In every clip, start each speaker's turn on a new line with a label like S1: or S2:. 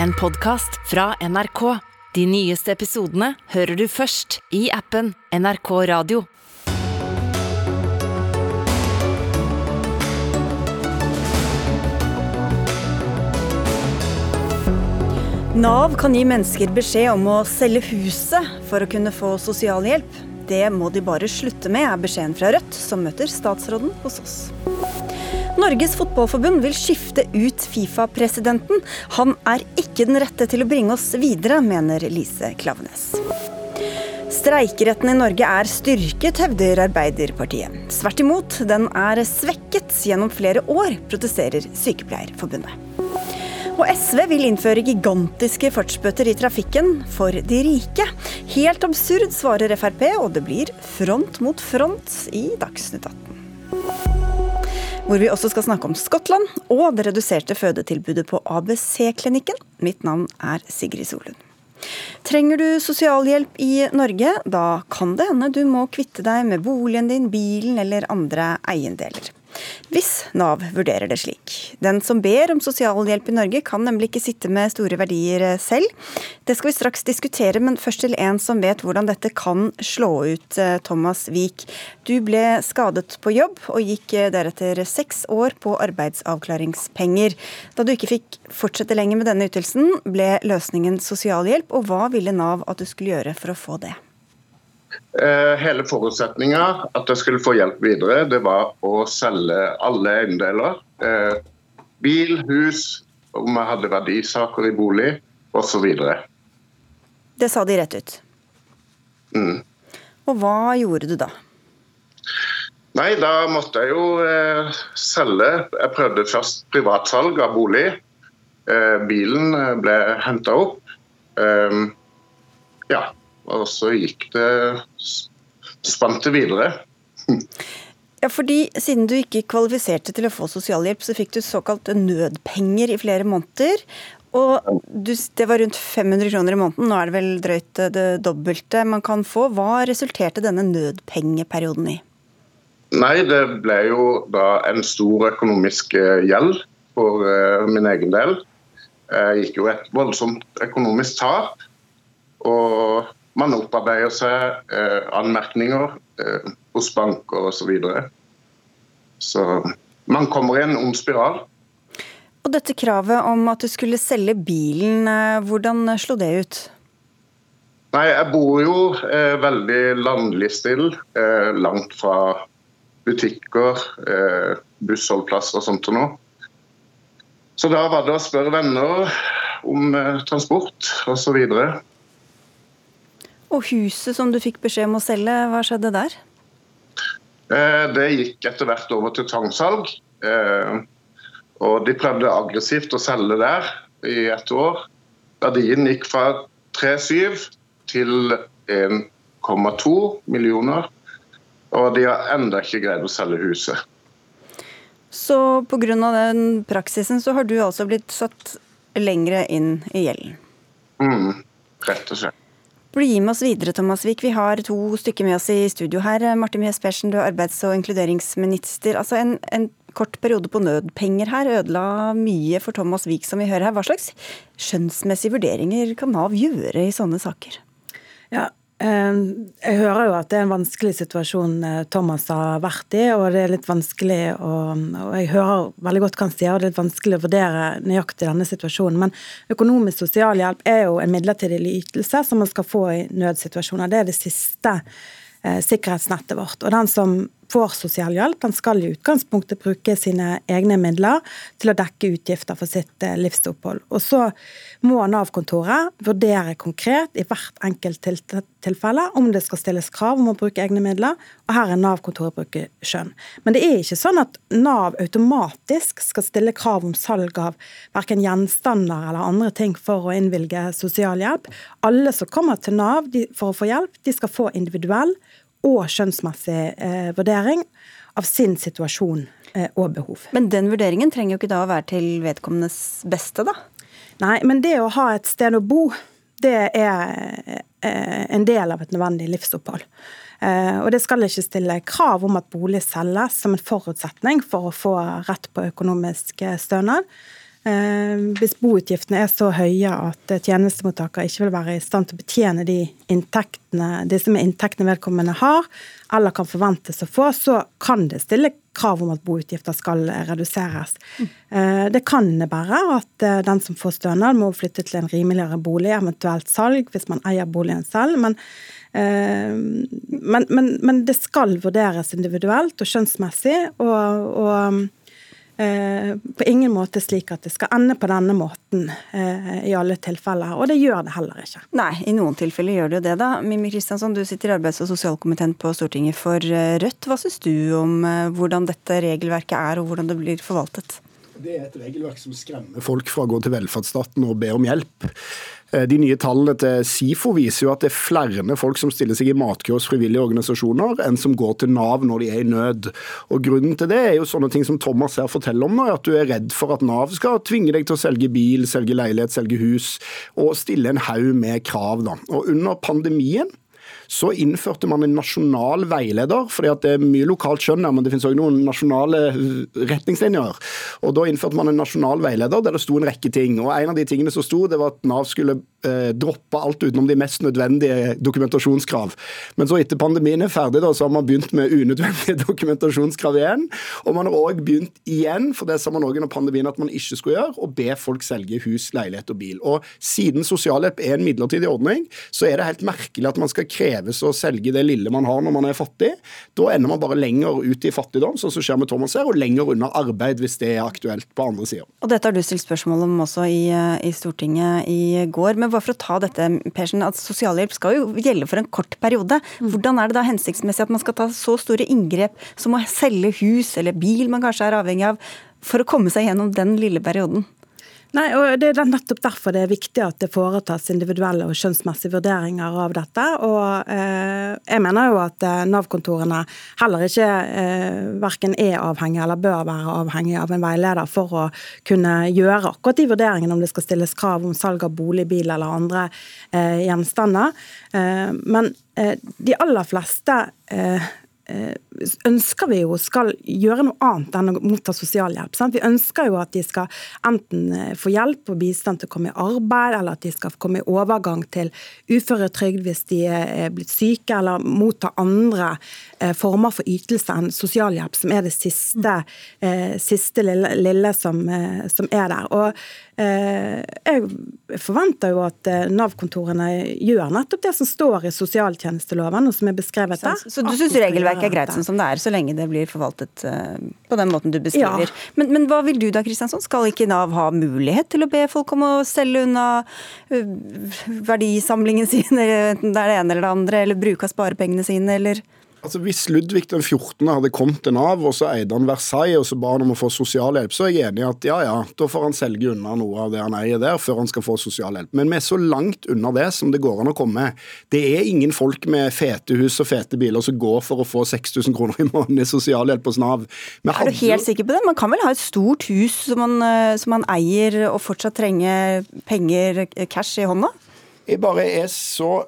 S1: en podkast fra NRK. De nyeste episodene hører du først i appen NRK Radio.
S2: Nav kan gi mennesker beskjed om å selge huset for å kunne få sosialhjelp. Det må de bare slutte med, er beskjeden fra Rødt, som møter statsråden hos oss. Norges Fotballforbund vil skifte ut Fifa-presidenten. Han er ikke den rette til å bringe oss videre, mener Lise Klavenes. Streikeretten i Norge er styrket, hevder Arbeiderpartiet. Svert imot, den er svekket gjennom flere år, protesterer Sykepleierforbundet. Og SV vil innføre gigantiske fartsbøter i trafikken for de rike. Helt absurd, svarer Frp, og det blir front mot front i Dagsnytt 18. Hvor vi også skal snakke om Skottland og det reduserte fødetilbudet på ABC-klinikken. Mitt navn er Sigrid Solund. Trenger du sosialhjelp i Norge, da kan det hende du må kvitte deg med boligen din, bilen eller andre eiendeler. Hvis Nav vurderer det slik. Den som ber om sosialhjelp i Norge kan nemlig ikke sitte med store verdier eh, selv. Det skal vi straks diskutere, men først til en som vet hvordan dette kan slå ut. Eh, Thomas Wiik, du ble skadet på jobb og gikk eh, deretter seks år på arbeidsavklaringspenger. Da du ikke fikk fortsette lenger med denne ytelsen, ble løsningen sosialhjelp, og hva ville Nav at du skulle gjøre for å få det?
S3: Eh, hele forutsetninga at jeg skulle få hjelp videre, det var å selge alle eiendeler. Eh, bil, hus, om jeg hadde verdisaker i bolig osv.
S2: Det sa de rett ut.
S3: Mm.
S2: Og hva gjorde du da?
S3: Nei, da måtte jeg jo eh, selge. Jeg prøvde først privatsalg av bolig. Eh, bilen ble henta opp. Eh, ja, og så gikk det spant det videre.
S2: Ja, fordi Siden du ikke kvalifiserte til å få sosialhjelp, så fikk du såkalt nødpenger i flere måneder. Og du, Det var rundt 500 kroner i måneden, nå er det vel drøyt det dobbelte man kan få. Hva resulterte denne nødpengeperioden i?
S3: Nei, det ble jo da en stor økonomisk eh, gjeld for uh, min egen del. Jeg gikk jo et voldsomt økonomisk tap. Og man opparbeider seg eh, anmerkninger eh, hos banker osv. Så, videre. så man kommer i en ond spiral.
S2: Og dette kravet om at du skulle selge bilen, eh, hvordan slo det ut?
S3: Nei, Jeg bor jo eh, veldig landlig still, eh, langt fra butikker, eh, bussholdplasser og sånt. og noe. Så da var det å spørre venner om eh, transport osv.
S2: Og huset som du fikk beskjed om å selge, hva skjedde der?
S3: Eh, det gikk etter hvert over til tvangssalg. Eh, og de prøvde aggressivt å selge der i et år. Verdien gikk fra 3,7 til 1,2 millioner. Og de har ennå ikke greid å selge huset.
S2: Så pga. den praksisen så har du altså blitt satt lengre inn i gjelden?
S3: Mm, rett og slett.
S2: Bli med oss videre, Thomas Vik. Vi har to stykker med oss i studio her. Martin Mjøs Persen, du er arbeids- og inkluderingsminister. Altså en, en, kort periode på nødpenger her ødela mye for Thomas Vik, som vi hører her. Hva slags skjønnsmessige vurderinger kan Nav gjøre i sånne saker?
S4: Ja, jeg hører jo at det er en vanskelig situasjon eh, Thomas har vært i, og det er litt vanskelig å og Jeg hører veldig godt hva han sier, og det er litt vanskelig å vurdere nøyaktig denne situasjonen. Men økonomisk sosialhjelp er jo en midlertidig ytelse som man skal få i nødsituasjoner. Det er det siste eh, sikkerhetsnettet vårt. Og den som får sosialhjelp, den skal i utgangspunktet bruke sine egne midler til å dekke utgifter for sitt eh, livsopphold. Og så må Nav-kontoret vurdere konkret i hvert enkelt tilfelle om det skal stilles krav om å bruke egne midler, og her er Nav-kontoret bruker skjønn. Men det er ikke sånn at Nav automatisk skal stille krav om salg av verken gjenstander eller andre ting for å innvilge sosialhjelp. Alle som kommer til Nav for å få hjelp, de skal få individuell og skjønnsmessig eh, vurdering av sin situasjon eh, og behov.
S2: Men den vurderingen trenger jo ikke da å være til vedkommendes beste, da?
S4: Nei, men det å ha et sted å bo, det er eh, en del av et nødvendig livsopphold. Eh, og det skal ikke stille krav om at bolig selges som en forutsetning for å få rett på økonomisk eh, stønad. Hvis boutgiftene er så høye at tjenestemottaker ikke vil være i stand til å betjene de inntektene, disse med inntektene vedkommende har, eller kan forventes å få, så kan det stille krav om at boutgifter skal reduseres. Mm. Det kan innebære at den som får stønad, må flytte til en rimeligere bolig, eventuelt salg, hvis man eier boligen selv. men men, men, men, det skal vurderes individuelt og skjønnsmessig. og, og Eh, på ingen måte slik at det skal ende på denne måten eh, i alle tilfeller. Og det gjør det heller ikke.
S2: Nei, i noen tilfeller gjør det jo det, da. Mimmi Kristiansson, du sitter i arbeids- og sosialkomiteen på Stortinget for eh, Rødt. Hva syns du om hvordan dette regelverket er, og hvordan det blir forvaltet?
S5: Det er et regelverk som skremmer folk fra å gå til velferdsstaten og be om hjelp. Eh, de nye tallene til SIFO viser jo at det er flere folk som stiller seg i matkø hos frivillige organisasjoner, enn som går til Nav når de er i nød. Og Grunnen til det er jo sånne ting som Thomas her forteller om, at du er redd for at Nav skal tvinge deg til å selge bil, selge leilighet, selge hus, og stille en haug med krav. Da. Og Under pandemien så innførte man en nasjonal veileder, fordi at det er mye lokalt skjønn der, men det finnes også noen nasjonale retningslinjer. Og Da innførte man en nasjonal veileder der det sto en rekke ting. og En av de tingene som sto, det var at Nav skulle eh, droppe alt utenom de mest nødvendige dokumentasjonskrav. Men så etter pandemien er ferdig, da, så har man begynt med unødvendige dokumentasjonskrav igjen. Og man har òg begynt igjen, for det sa man òg under pandemien at man ikke skulle gjøre, å be folk selge hus, leilighet og bil. Og Siden sosialhjelp er en midlertidig ordning, så er det helt merkelig at man skal kreve kreves å selge det lille man har når man er fattig. Da ender man bare lenger ut i fattigdom, sånn som skjer med Thomas her, og lenger unna arbeid hvis det er aktuelt på andre sida.
S2: Og dette har du stilt spørsmål om også i, i, Stortinget i går. Men bare for å ta dette, Persen, at sosialhjelp skal jo gjelde for en kort periode. Hvordan er det da hensiktsmessig at man skal ta så store inngrep som å selge hus eller bil man kanskje er avhengig av, for å komme seg gjennom den lille perioden?
S4: Nei, og Det er nettopp derfor det er viktig at det foretas individuelle og skjønnsmessige vurderinger av dette. og eh, Jeg mener jo at eh, Nav-kontorene heller ikke eh, verken er avhengig eller bør være avhengig av en veileder for å kunne gjøre akkurat de vurderingene om det skal stilles krav om salg av bolig, bil eller andre eh, gjenstander. Eh, men eh, de aller fleste Eh, ønsker vi jo skal gjøre noe annet enn å motta sosialhjelp. Sant? Vi ønsker jo at de skal enten eh, få hjelp og bistand til å komme i arbeid, eller at de skal komme i overgang til uføretrygd hvis de er blitt syke, eller motta andre eh, former for ytelse enn sosialhjelp, som er det siste, siste lille, lille som, som, er der. Og jeg forventer jo at Nav-kontorene gjør nettopp det som står i sosialtjenesteloven, og som er beskrevet der.
S2: Så, så du syns regelverket er greit sånn som det er, så lenge det blir forvaltet uh, på den måten du beskriver. Ja. Men, men, hva vil du da, Kristiansson? Skal ikke Nav ha mulighet til å be folk om å selge unna verdisamlingen sin, enten det er det ene eller det andre, eller bruke av sparepengene sine, eller
S5: Altså Hvis Ludvig den 14. hadde kommet til Nav, og så eide han Versailles, og så ba han om å få sosialhjelp, så er jeg enig i at ja ja, da får han selge unna noe av det han eier der, før han skal få sosialhjelp. Men vi er så langt unna det som det går an å komme. Det er ingen folk med fete hus og fete biler som går for å få 6000 kroner i måneden i sosialhjelp hos Nav.
S2: er du helt sikker på det? Man kan vel ha et stort hus som man, eh, som man eier, og fortsatt trenge penger, eh, cash i hånda?
S5: Jeg bare er så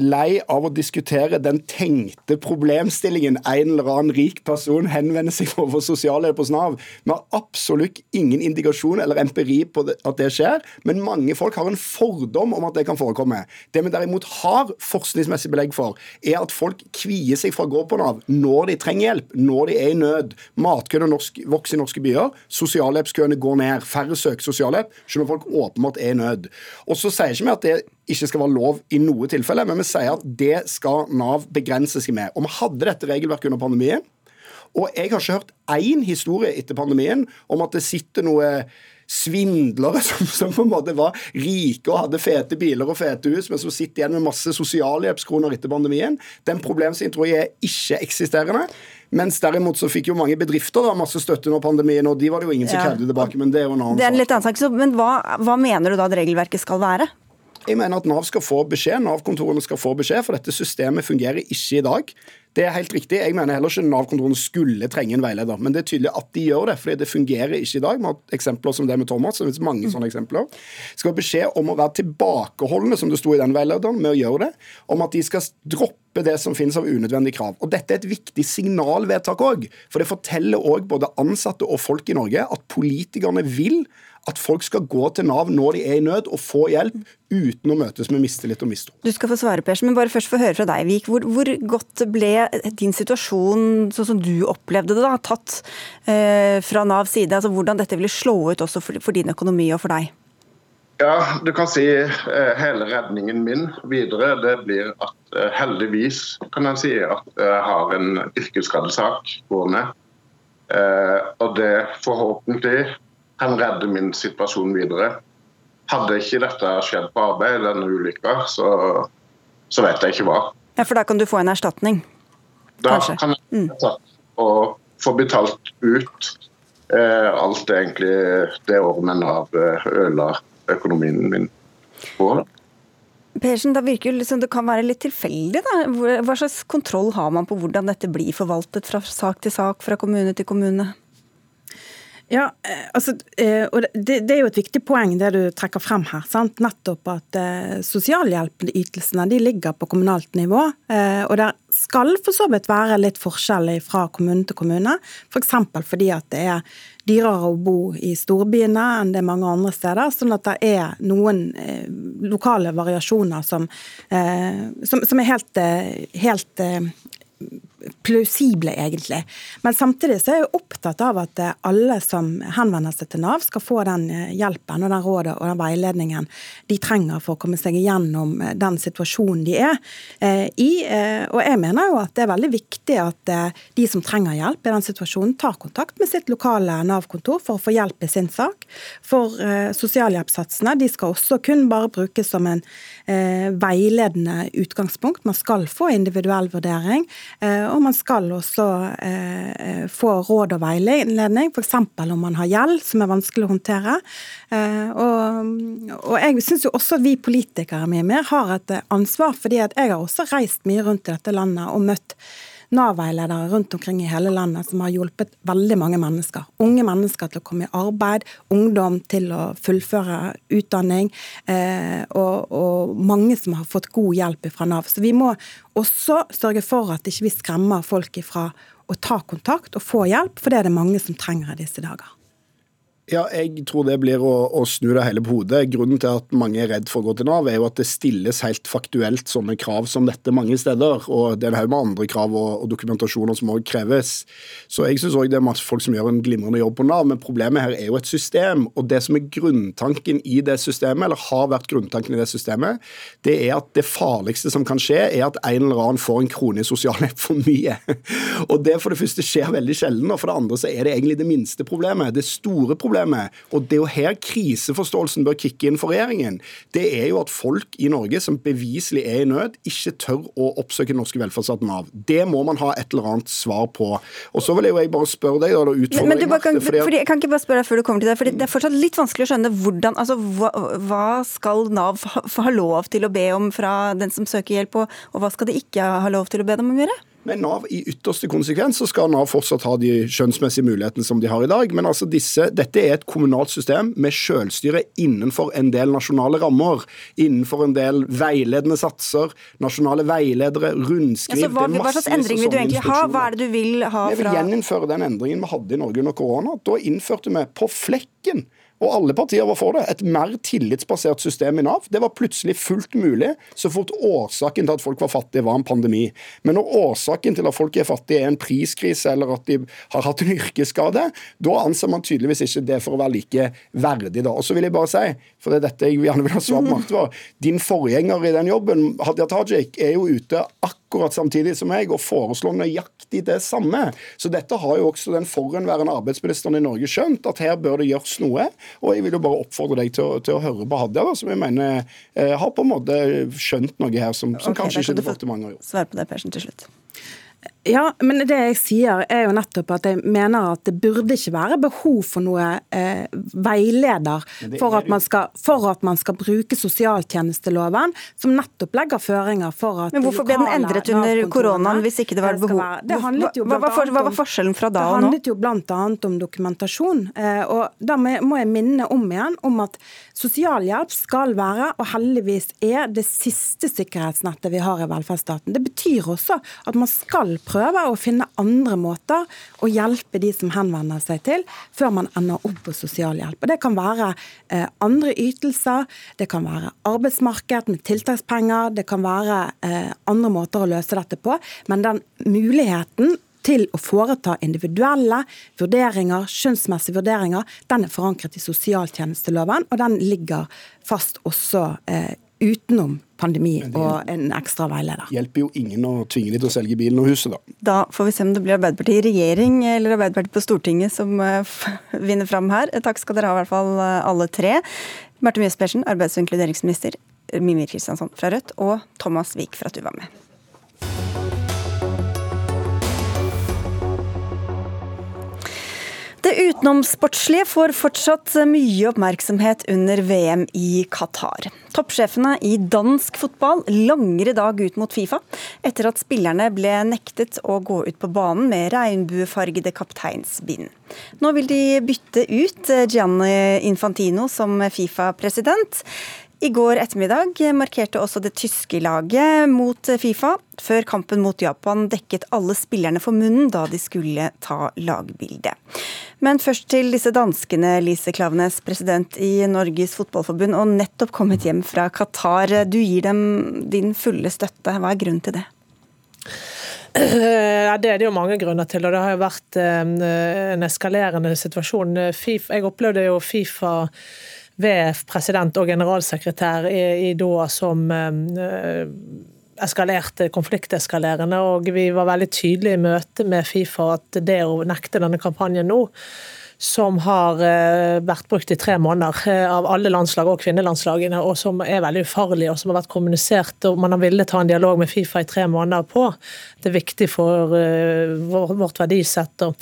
S5: lei av å diskutere den tenkte problemstillingen en eller annen rik person henvender seg for å få sosialhjelp hos Nav. Vi har absolutt ingen indikasjon eller empiri på at det skjer, men mange folk har en fordom om at det kan forekomme. Det vi derimot har forskningsmessig belegg for, er at folk kvier seg for å gå på Nav når de trenger hjelp, når de er i nød. Matkøene vokser i norske byer, sosialhjelpskøene går ned, færre søker sosialhjelp, selv om folk åpenbart er i nød. Og så sier ikke vi at det ikke skal være lov i noe tilfelle, men vi sier at det skal Nav begrense seg med. Og vi hadde dette regelverket under pandemien. Og jeg har ikke hørt én historie etter pandemien om at det sitter noe svindlere som, som, på en måte var rike og hadde fete biler og fete hus, men som sitter igjen med masse sosialhjelpskroner etter pandemien. Den problemstillingen tror jeg er ikke-eksisterende. Mens derimot så fikk jo mange bedrifter da masse støtte under pandemien, og de var det jo ingen som krevde tilbake. Men det er jo en annen
S2: det er en litt annen sak. Men hva, hva mener du da at regelverket skal være?
S5: Jeg mener at Nav skal få beskjed, Nav-kontorene skal få beskjed, for dette systemet fungerer ikke i dag. Det er helt riktig. Jeg mener heller ikke Nav-kontorene skulle trenge en veileder. Men det er tydelig at de gjør det, fordi det fungerer ikke i dag. Vi har eksempler som det med Thomas. Det finnes mange sånne eksempler. Skal ha beskjed om å være tilbakeholdne, som det sto i den veilederen, med å gjøre det. Om at de skal droppe det som finnes av unødvendige krav. Og Dette er et viktig signalvedtak òg. For det forteller òg både ansatte og folk i Norge at politikerne vil at folk skal gå til Nav når de er i nød og få hjelp, uten å møtes med mistillit og mistro.
S2: Du skal få svare, Persen, men bare først få høre fra deg, Vik. Hvor, hvor, godt ble din situasjon, sånn som du opplevde det, da, tatt eh, fra Navs side? Altså Hvordan dette ville slå ut også for, for din økonomi og for deg?
S3: Ja, du kan si eh, hele redningen min videre det blir at eh, heldigvis kan jeg si at jeg har en yrkesskadesak gående. Eh, og det forhåpentlig kan redde min situasjon videre. Hadde ikke dette skjedd på arbeid, denne ulykka, så, så, vet jeg ikke hva.
S2: Ja, For da kan du få en erstatning?
S3: Da kanskje? kan jeg mm. og få betalt ut eh, alt det egentlig det året med Nav ødela økonomien min på.
S2: Persen, da virker jo liksom, Det kan være litt tilfeldig. da. Hva slags kontroll har man på hvordan dette blir forvaltet fra sak til sak, fra kommune til kommune?
S4: Ja, eh, altså, eh, og det, er jo et viktig poeng det du trekker frem her. Sant? Nettopp at eh, sosialhjelpytelsene ligger på kommunalt nivå. Eh, og det skal for så vidt være litt forskjell fra kommune til kommune. F.eks. For fordi at det er dyrere å bo i storbyene enn det er mange andre steder. Sånn at det er noen lokale variasjoner som, som, som er helt, helt plausible, egentlig. Men samtidig så er jeg opptatt av at eh, alle som henvender seg til Nav, skal få den eh, hjelpen og den rådet og den veiledningen de trenger for å komme seg igjennom eh, den situasjonen de er i. Og jeg mener jo at det er veldig viktig at de som trenger hjelp i den situasjonen, tar kontakt med sitt lokale Nav-kontor for å få hjelp i sin sak. For sosialhjelpssatsene de skal også kun bare brukes som en veiledende utgangspunkt. Man skal få individuell vurdering. Og man skal også eh, få råd og veiledning, f.eks. om man har gjeld som er vanskelig å håndtere. Eh, og, og, jeg syns jo også at vi politikere mye mer har et ansvar, fordi at jeg har også reist mye rundt i dette landet og møtt Nav-veiledere rundt omkring i hele landet som har hjulpet veldig mange mennesker. Unge mennesker til å komme i arbeid, ungdom til å fullføre utdanning, eh, og, og, mange som har fått god hjelp fra Nav. Så vi må også sørge for at ikke vi skremmer folk ifra å ta kontakt og få hjelp, for det er det mange som trenger i disse dager.
S5: Ja, jeg tror det blir å, å, snu det hele på hodet. Grunnen til at mange er redd for å gå til Nav, er jo at det stilles helt faktuelt sånne krav som dette mange steder. Og det er en haug med andre krav og, og dokumentasjoner som òg kreves. Så jeg syns òg det er masse folk som gjør en glimrende jobb på Nav, men problemet her er jo et system. Og det som er grunntanken i det systemet, eller har vært grunntanken i det systemet, det er at det farligste som kan skje, er at en eller annen får en krone i sosialhjelp for mye. og det for det første skjer veldig sjelden, og for det andre så er det egentlig det minste problemet. Det store problemet problemet, og det er jo her kriseforståelsen bør kicke inn for regjeringen, det er jo at folk i Norge som beviselig er i nød, ikke tør å oppsøke den norske velferdsstaten Nav. Det må man ha et eller annet svar på. Og så vil jeg jo bare spørre deg, da, utfordre
S2: men, men kan, fordi, fordi, Jeg kan ikke bare spørre deg før du kommer til det, for det er fortsatt litt vanskelig å skjønne hvordan altså, hva, hva skal Nav ha, ha lov til å be om fra den som søker hjelp, og, og hva skal de ikke ha lov til å be dem om å gjøre?
S5: Med Nav i ytterste konsekvens så skal Nav fortsatt ha de skjønnsmessige mulighetene som de har i dag. Men altså disse, dette er et kommunalt system med selvstyre innenfor en del nasjonale rammer. Innenfor en del veiledende satser, nasjonale veiledere, rundskriv
S2: ja, hva, hva, slags endring vil du egentlig ha? Hva er det du vil ha fra
S5: Vi vil gjeninnføre den endringen vi hadde i Norge under korona. Da innførte vi på flekken og alle partier var for det. Et mer tillitsbasert system i Nav. Det var plutselig fullt mulig så fort årsaken til at folk var fattige, var en pandemi. Men når årsaken til at folk er fattige, er en priskrise eller at de har hatt en yrkesskade, da anser man tydeligvis ikke det for å være like verdig. da. Og så vil jeg bare si, for det er dette jeg gjerne vil ha svar på, Marte, din forgjenger i den jobben, Hadia Tajik, er jo ute akkurat akkurat samtidig som meg og foreslår nøyaktig det samme. Så dette har jo også den forhenværende arbeidsministeren i Norge skjønt, at her bør det gjøres noe. Og jeg vil jo bare oppfordre deg til å, til å høre på Hadia, som jeg mener eh, har på en måte skjønt noe her som, som okay, kanskje ikke departementet har gjort.
S2: Svar på det, Persen, til slutt.
S4: Ja, men det jeg sier er jo nettopp at jeg mener at det burde ikke være behov for noe eh, veileder for at, skal, for at, man skal, bruke sosialtjenesteloven, som nettopp legger føringer for at
S2: Men hvorfor ble den endret under koronaen hvis ikke det var behov?
S4: Det handlet jo
S2: hva, hva, hva, hva var forskjellen fra da og nå?
S4: Det handlet jo bl.a. om dokumentasjon. Eh, og da må jeg minne om igjen om at sosialhjelp skal være, og heldigvis er, det siste sikkerhetsnettet vi har i velferdsstaten. Det betyr også at man skal skal prøve å finne andre måter å hjelpe de som henvender seg til, før man ender opp på sosialhjelp. Og Det kan være eh, andre ytelser, det kan være arbeidsmarked med tiltakspenger, det kan være eh, andre måter å løse dette på. Men den muligheten til å foreta individuelle vurderinger, skjønnsmessige vurderinger, den er forankret i sosialtjenesteloven, og den ligger fast også eh, utenom pandemi og en ekstra veileder.
S5: Hjelper jo ingen å tvinge de til å selge bilen og huset, da.
S2: Da får vi se om det blir Arbeiderpartiet i regjering eller Arbeiderpartiet på Stortinget som uh, vinner fram her. Takk skal dere ha, i hvert fall uh, alle tre. Marte Mjøs Persen, arbeids- og inkluderingsminister, Mimir Kristiansson fra Rødt, og Thomas Wiik for at du var med. Det utenomsportslige får fortsatt mye oppmerksomhet under VM i Qatar. Toppsjefene i dansk fotball langer i dag ut mot Fifa, etter at spillerne ble nektet å gå ut på banen med regnbuefargede kapteinsbind. Nå vil de bytte ut Gianni Infantino som Fifa-president. I går ettermiddag markerte også det tyske laget mot Fifa. Før kampen mot Japan dekket alle spillerne for munnen da de skulle ta lagbilde. Men først til disse danskene, Lise Klavenes, president i Norges Fotballforbund, og nettopp kommet hjem fra Qatar. Du gir dem din fulle støtte. Hva er grunnen til det?
S6: Ja, det er det jo mange grunner til, og det har jo vært eh, en eskalerende situasjon. FIFA, jeg opplevde jo Fifa ved president og generalsekretær i, i Doha som eh, eskalerte, konflikteskalerende. Og vi var veldig tydelige i møte med Fifa at det å nekte denne kampanjen nå som har eh, vært brukt i tre måneder eh, av alle landslag og kvinnelandslagene, og som er veldig ufarlig, og som har vært kommunisert. og Man har villet ta en dialog med Fifa i tre måneder på. Det er viktig for eh, vårt verdisett. og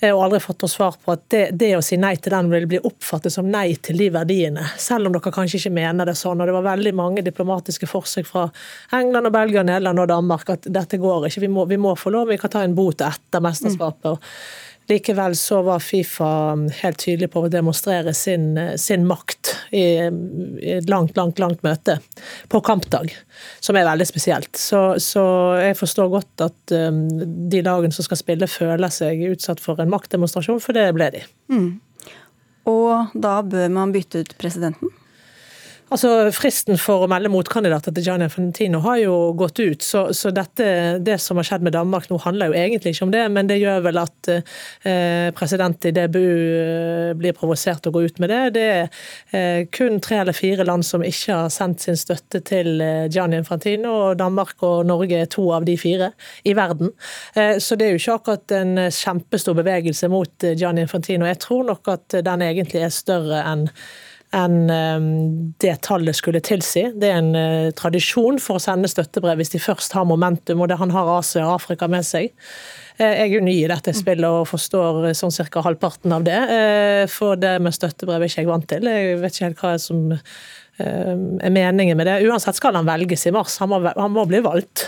S6: jeg har aldri fått noe svar på at det, det, å si nei til den vil bli oppfattet som nei til de verdiene, selv om dere kanskje ikke mener det sånn. og Det var veldig mange diplomatiske forsøk fra England, og Belgia, Nederland og Danmark at dette går ikke. Vi må, vi må få lov, vi kan ta en bot etter mesterskapet. Mm. Likevel så var Fifa helt tydelig på å demonstrere sin, sin makt i, i, et langt, langt, langt møte på kampdag, som er veldig spesielt. Så, så jeg forstår godt at um, de lagene som skal spille, føler seg utsatt for en maktdemonstrasjon, for det ble de. Mm.
S2: Og da bør man bytte ut presidenten?
S6: Altså, Fristen for å melde motkandidater til Gianni Infantino har jo gått ut. Så, så dette, det som har skjedd med Danmark nå, handler jo egentlig ikke om det. Men det gjør vel at eh, president i DBU eh, blir provosert til å gå ut med det. Det er eh, kun tre eller fire land som ikke har sendt sin støtte til eh, Gianni Infantino. Og Danmark og Norge er to av de fire i verden. Eh, så det er jo ikke akkurat en kjempestor bevegelse mot eh, Gianni Infantino. Jeg tror nok at den egentlig er større enn enn ehm, det tallet skulle tilsi. Det er en uh, tradisjon for å sende støttebrev hvis de først har momentum, og det han har Asia og Afrika med seg. Uh, jeg er jo ny i dette spillet og forstår uh, sånn cirka halvparten av det. For det med støttebrev er ikke jeg vant til. Jeg vet ikke helt hva som er meningen med det. Uansett skal han velges i mars, han må, han må bli valgt.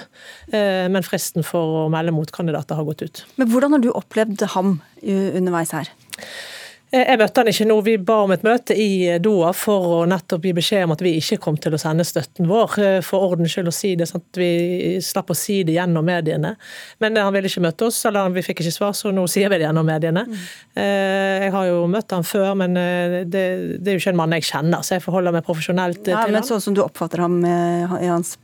S6: Men fristen for å melde motkandidater har gått ut.
S2: Men Hvordan har du opplevd ham underveis her?
S6: Eh, jeg møtte han ikke nå. Vi ba om et møte i Doha for å nettopp gi beskjed om at vi ikke kom til å sende støtten vår, eh, for ordens skyld å si det, sånn at vi slapp å si det gjennom mediene. Men han ville ikke møte oss, eller vi fikk ikke svar, så nå sier vi det gjennom mediene. Mm. Jeg har jo møtt han før, men det, det, er jo ikke en mann jeg kjenner, så jeg forholder meg profesjonelt
S2: ja,
S6: til
S2: men Sånn som du oppfatter ham i hans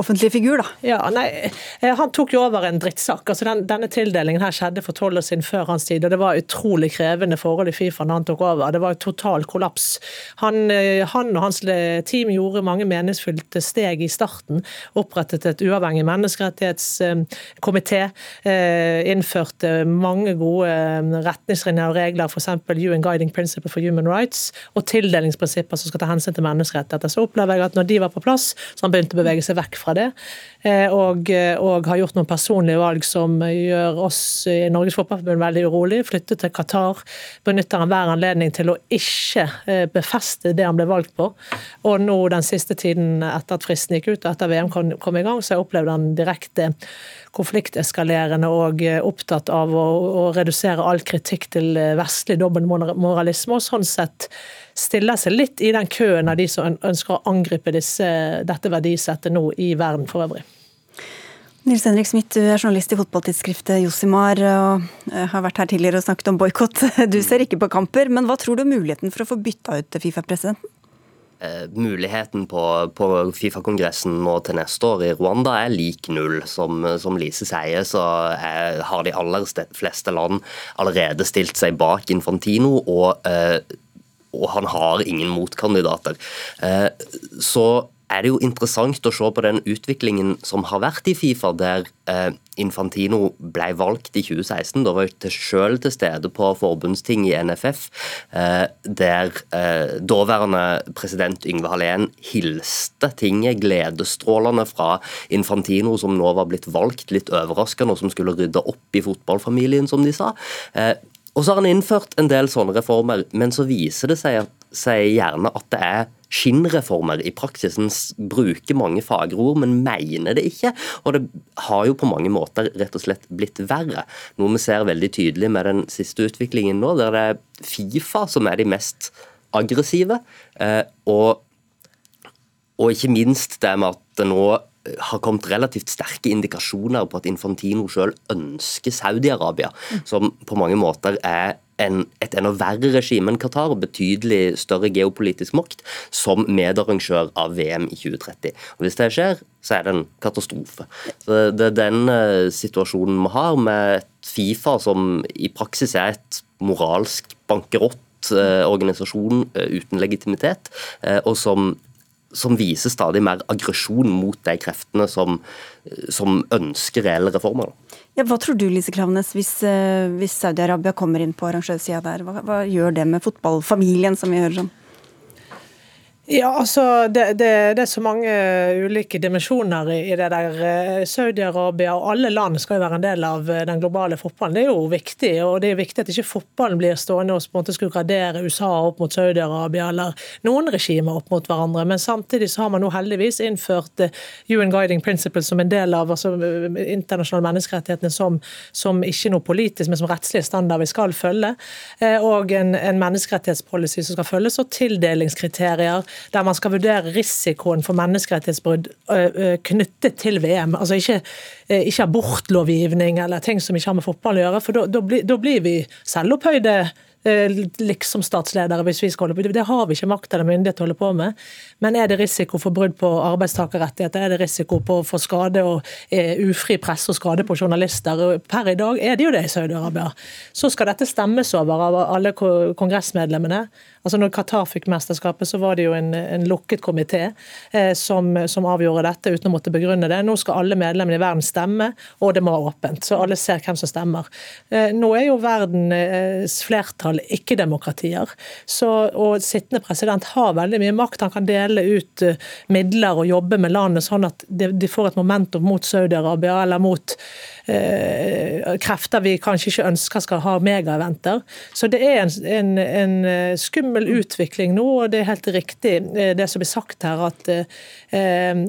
S2: offentlige figur, da?
S6: Ja, nei, Han tok jo over en drittsak. altså den, Denne tildelingen her skjedde for tolv år siden før hans tid, og det var utrolig krevende forhold i Fifa når han tok over. Det var jo total kollaps. Han, eh, han, og hans team gjorde mange meningsfylte steg i starten. Opprettet et uavhengig menneskerettighetskomité. Eh, innførte mange gode eh, retningslinjer og regler, f.eks. UN Guiding Principle for Human Rights, og tildelingsprinsipper som skal ta hensyn til menneskerettigheter. Så opplever jeg at når de var på plass, så han begynte å bevege seg vekk fra det. Og, og har gjort noen personlige valg som gjør oss i Norges Fotballforbund veldig urolig. Flyttet til Qatar, benytter enhver anledning til å ikke eh, befeste det han ble valgt på. Og nå den siste tiden etter at fristen gikk ut og etter VM kom, kom i gang, så har jeg opplevd han direkte konflikteskalerende og eh, opptatt av å, å redusere all kritikk til eh, vestlig dobbeltmoralisme, og sånn sett stiller seg litt i den køen av de som ønsker å angripe disse, dette verdisettet nå i verden for øvrig.
S2: Nils Henrik Smith, du er journalist i fotballtidsskriftet Josimar og eh, har vært her tidligere og snakket om boikott. Du ser ikke på kamper, men hva tror du er muligheten for å få bytta ut Fifa-presidenten?
S7: Eh, muligheten på, på Fifa-kongressen nå til neste år i Rwanda er lik null. Som, som Lise sier, så er, har de aller fleste land allerede stilt seg bak Infantino. og eh, og han har ingen motkandidater. Eh, så er det jo interessant å se på den utviklingen som har vært i Fifa, der eh, Infantino ble valgt i 2016. Da var jeg selv til stede på forbundsting i NFF, eh, der daværende president Yngve Hallén hilste tinget gledesstrålende fra Infantino, som nå var blitt valgt, litt overraskende, og som skulle rydde opp i fotballfamilien, som de sa. Og så har han innført en del sånne reformer, men så viser det seg, seg gjerne at det er skinnreformer i praksisen bruker mange fagre ord, men mener det ikke. Og det har jo på mange måter rett og slett blitt verre. Noe vi ser veldig tydelig med den siste utviklingen nå, der det er Fifa som er de mest aggressive. Eh, og, og ikke minst det med at det nå har kommet relativt sterke indikasjoner på at Infantino selv ønsker Saudi-Arabia, som på mange måter er en, et enda verre regime enn Qatar, og betydelig større geopolitisk makt, som medarrangør av VM i 2030. Og Hvis det skjer, så er det en katastrofe. Så Det er den uh, situasjonen vi har, med et Fifa som i praksis er et moralsk bankerott uh, organisasjon uh, uten legitimitet, og som som viser stadig mer aggresjon mot de kreftene som, som ønsker reelle reformer.
S2: Ja, hva tror du Lise Klaveness, hvis, eh, hvis Saudi-Arabia kommer inn på arrangørsida der? Hva, hva, gjør det med fotballfamilien, som vi hører om?
S6: Ja, altså, det, det, det, er så mange ulike dimensjoner i, det der. Eh, Saudi-Arabia og alle land skal jo være en del av eh, den globale fotballen. Det er jo viktig. Og det er viktig at ikke fotballen blir stående og på en måte skulle gradere USA opp mot Saudi-Arabia eller noen regimer opp mot hverandre. Men samtidig så har man nå heldigvis innført eh, UN Guiding Principles som en del av altså, internasjonale menneskerettighetene som, som, ikke noe politisk, men som rettslige standard vi skal følge. Og en, en menneskerettighetspolicy som skal følges, og tildelingskriterier der man skal vurdere risikoen for menneskerettighetsbrudd knyttet til VM. Altså ikke, ikke abortlovgivning eller ting som ikke har med fotball å gjøre, for da blir vi selvopphøyde liksom statsledere hvis vi skal holde på. Det har vi ikke makt eller myndighet til å holde på med. Men er det risiko for brudd på arbeidstakerrettigheter, er det risiko på å få skade og ufri presse og skade på journalister? Per i dag er det jo det i Saudi-Arabia. Så skal dette stemmes over av alle kongressmedlemmene. Altså når Qatar fikk mesterskapet, så var det jo en, en lukket komité eh, som, som, avgjorde dette uten å måtte begrunne det. Nå skal alle medlemmene i verden stemme, og det må være åpent. Så alle ser hvem som stemmer. Eh, nå er jo verdens flertall ikke-demokratier, og sittende president har veldig mye makt. Han kan dele ut uh, midler og jobbe med landet sånn at de får et momentum mot Saudi-Arabia eller mot uh, krefter vi kanskje ikke ønsker skal ha megaeventer. Så det er en, en, en skummel skummel utvikling nå, og det er helt riktig eh, det som blir sagt her, at eh,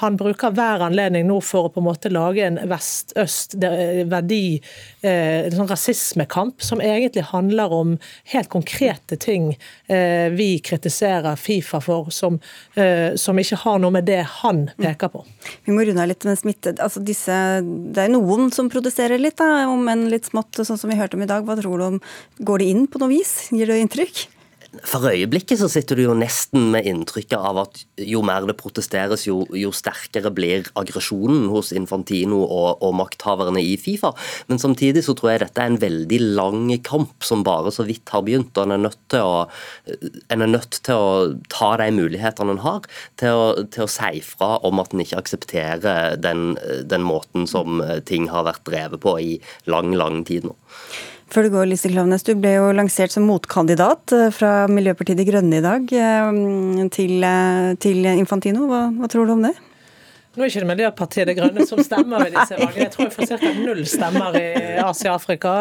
S6: han bruker hver anledning nå for å på en måte lage en vest-øst-verdi, eh, en sånn rasismekamp, som egentlig handler om helt konkrete ting eh, vi kritiserer Fifa for, som, eh, som, ikke har noe med det han peker på.
S2: Vi må runde av litt med smitte. Altså disse, det er noen som produserer litt, da, om enn litt smått, sånn som vi hørte om i dag. Hva tror du om Går det inn på noe vis? Gir det inntrykk?
S7: For øyeblikket så sitter du jo nesten med inntrykket av at jo mer det protesteres, jo, jo sterkere blir aggresjonen hos Infantino og, og, makthaverne i Fifa. Men samtidig så tror jeg dette er en veldig lang kamp som bare så vidt har begynt. og En er nødt til å, er nødt til å ta de mulighetene en har, til å, til å si fra om at en ikke aksepterer den, den måten som ting har vært drevet på i lang, lang tid nå.
S2: Før du går, Lise Klaveness, du ble jo lansert som motkandidat eh, fra Miljøpartiet De Grønne i dag eh, til, eh, til Infantino. Hva, hva, tror du om det?
S6: Nå er det Miljøpartiet De Grønne som stemmer ved disse valgene. Jeg tror jeg får ca. null stemmer i Asia-Afrika.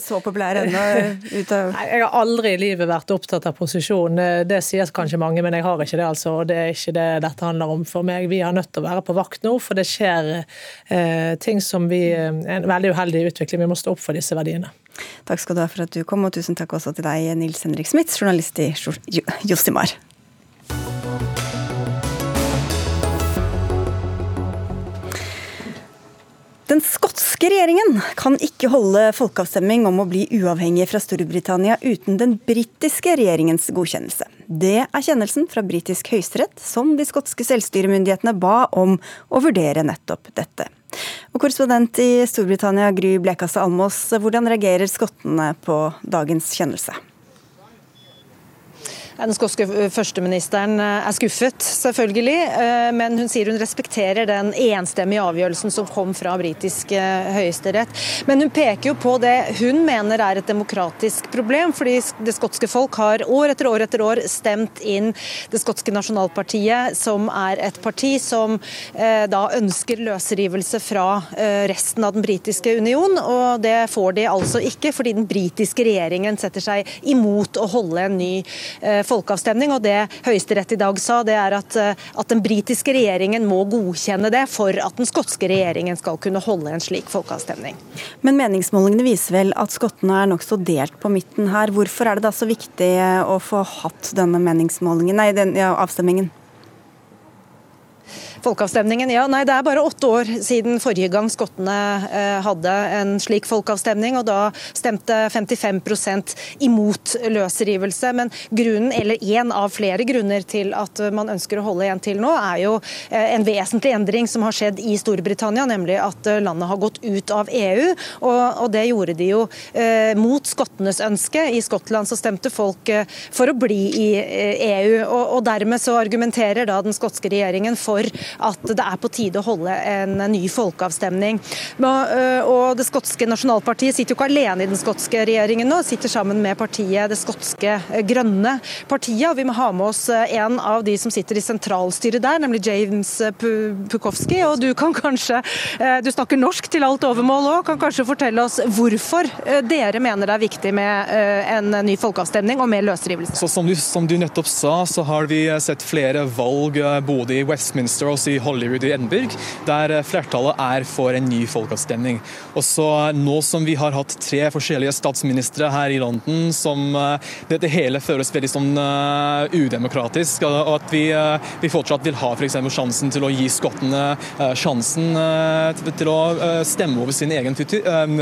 S2: Så populær ennå ut av
S6: Jeg har aldri i livet vært opptatt av posisjon. Det sier kanskje mange, men jeg har ikke det. altså. Det er ikke det dette handler om for meg. Vi er nødt til å være på vakt nå, for det skjer eh, ting som vi En veldig uheldig utvikling. Vi må stå opp for disse verdiene.
S2: Takk skal du ha for at du kom, og tusen takk også til deg, Nils Henrik Smith, journalist i Josimar. skotske regjeringen kan ikke holde folkeavstemning om å bli uavhengig fra Storbritannia uten den britiske regjeringens godkjennelse. Det er kjennelsen fra britisk høyesterett som de skotske selvstyremyndighetene ba om å vurdere nettopp dette. Og Korrespondent i Storbritannia Gry Blekastad Almås, hvordan reagerer skottene på dagens kjennelse?
S8: Den skotske førsteministeren eh, er skuffet, selvfølgelig. Eh, men hun sier hun respekterer den enstemmige avgjørelsen som kom fra britisk eh, høyesterett. Men hun peker jo på det hun mener er et demokratisk problem, fordi det skotske folk har år etter år etter år stemt inn det skotske nasjonalpartiet, som er et parti som da ønsker løsrivelse fra resten av den britiske union. Og det får de altså ikke, fordi den britiske regjeringen setter seg imot å holde en ny folkeavstemning folkeavstemning. og Det Høyesterett i dag sa, det er at, eh, at den britiske regjeringen må godkjenne det for at den skotske regjeringen skal kunne holde en slik folkeavstemning.
S2: Men meningsmålingene viser vel at skottene er nokså delt på midten her. Hvorfor er det da så viktig å få hatt denne meningsmålingen, nei, den, ja, avstemningen?
S8: Folkeavstemningen, ja. Nei, det er bare åtte år siden forrige gang skottene eh, hadde en slik folkeavstemning, og da stemte 55% imot løsrivelse. Men grunnen, eller én av flere grunner til at man ønsker å holde igjen til nå, er jo eh, en vesentlig endring som har skjedd i Storbritannia, nemlig at eh, landet har gått ut av EU. Og, og det gjorde de jo mot skottenes ønske. I Skottland så stemte folk for å bli i EU, e og, og dermed så argumenterer da den skotske regjeringen for at det er på tide å holde en ny folkeavstemning. Øh, og Det skotske nasjonalpartiet sitter jo ikke alene i den skotske regjeringen nå, sitter sammen med partiet Det skotske grønne partiet. og Vi må ha med oss øh, en av de som sitter i sentralstyret der, nemlig James Pukowski. Og du kan kanskje, øh, du snakker norsk til alt overmål òg, kan kanskje fortelle oss hvorfor dere mener det er viktig med en ny folkeavstemning og mer løsrivelse?
S9: Så som du, som du nettopp sa, så har vi sett flere valg både i Westminster og i Hollywood i Edinburgh, der eh, flertallet er for en ny folkeavstemning. Og så Nå som vi har hatt tre forskjellige statsministre her i London, som eh, dette hele føles veldig sånn uh, udemokratisk, og at vi, uh, vi, fortsatt vil ha f.eks. sjansen til å gi skottene sjansen til å stemme over sin egen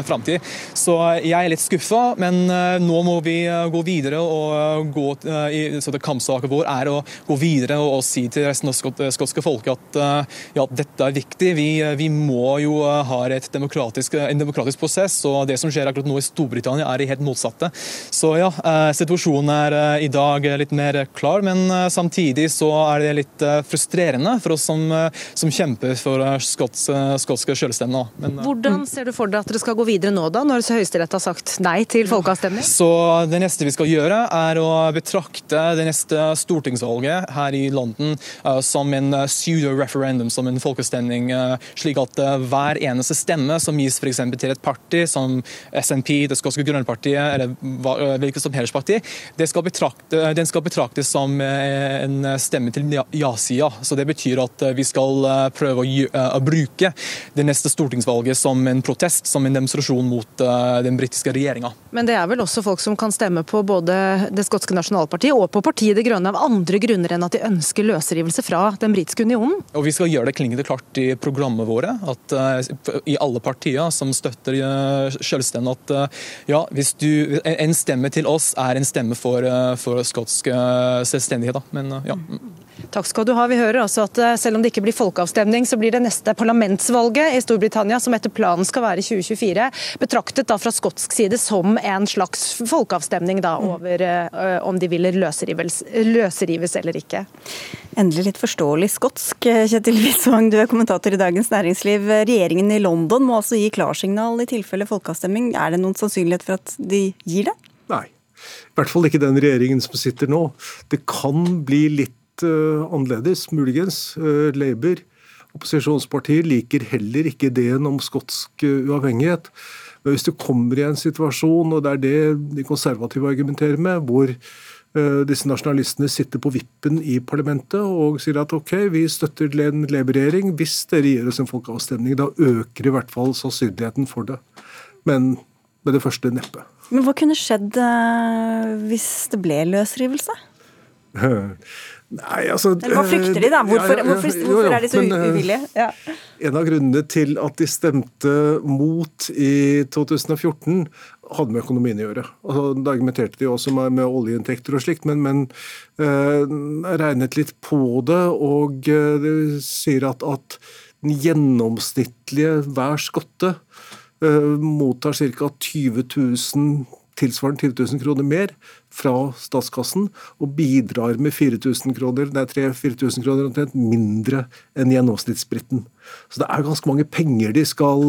S9: framtid. Så jeg er litt skuffa, men nå må vi gå videre og gå i så det Kampsaken vår er å gå videre og, og si til resten av skotske folket at Eh, ja, dette er viktig. Vi, eh, vi må jo eh, ha demokratisk, en demokratisk prosess, og det som skjer akkurat nå i Storbritannia er det helt motsatte. Så ja, situasjonen er i dag litt mer klar, men samtidig så er det litt frustrerende for oss som, som kjemper for skots, skotske selvstemme.
S8: Hvordan ser du for deg at dere skal gå videre nå, da, når Høyesterett har sagt nei til folkeavstemning?
S9: Så Det neste vi skal gjøre, er å betrakte det neste stortingsvalget her i London som en referendum som en folkestemning, eh, slik at eh, hver eneste stemme som gis f.eks. til et parti som SNP, Det skotske grønnpartiet eller eh, hvilket som helst parti, skal den skal betraktes som en stemme til ja-sida. Så det betyr at vi skal prøve å, bruke det neste stortingsvalget som en protest, som en demonstrasjon mot den britiske regjeringa.
S8: Men det er vel også folk som kan stemme på både det skotske nasjonalpartiet og på partiet De Grønne av andre grunner enn at de ønsker løsrivelse fra den britiske unionen?
S9: Og Vi skal gjøre det klingende klart i programmet våre, at uh, i alle partier som støtter uh, selvstendig, at uh, ja, hvis du, en stemme til oss er en stemme for, for skotsk selvstendighet. Da. Men ja.
S8: Takk skal du ha. Vi hører altså at selv om det ikke blir folkeavstemning, så blir det neste parlamentsvalget i Storbritannia, som etter planen skal være i 2024, betraktet da fra skotsk side som en slags folkeavstemning da, over om de vil løsrives, løsrives eller ikke.
S2: Endelig litt forståelig skotsk. Kjetil Wiesvang, du er kommentator i Dagens Næringsliv. Regjeringen i London må altså gi klarsignal i tilfelle folkeavstemning. Er det noen sannsynlighet for at de gir det?
S10: Nei. I hvert fall ikke den regjeringen som sitter nå. Det kan bli litt uh, annerledes, muligens. Uh, Labour, opposisjonspartiet, liker heller ikke ideen om skotsk uh, uavhengighet. Men hvis du kommer i en situasjon, og det er det de konservative argumenterer med, hvor Eh, disse nasjonalistene sitter på vippen i parlamentet og sier at ok, vi støtter en Labour-regjering hvis dere gir oss en folkeavstemning. Da øker i hvert fall sannsynligheten for det. Men med det første neppe.
S2: Men hva kunne skjedd eh, hvis det ble løsrivelse? Nei, altså, hva frykter de, da? Hvorfor, ja, ja, ja, hvorfor, hvorfor er de så men, eh, uvillige?
S10: En av grunnene til at de stemte mot i 2014, hadde med økonomien å gjøre. Altså, da argumenterte de også med, med oljeinntekter og slikt, men, men eh, regnet litt på det, og eh, de sier at, at den gjennomsnittlige hver skotte eh, mottar ca. 20 000 tilsvarende 20 000 kroner mer fra statskassen, og bidrar med 4000 kroner, nei 4000 kroner omtrent mindre enn gjennomsnittsbriten. Så det er ganske mange penger de skal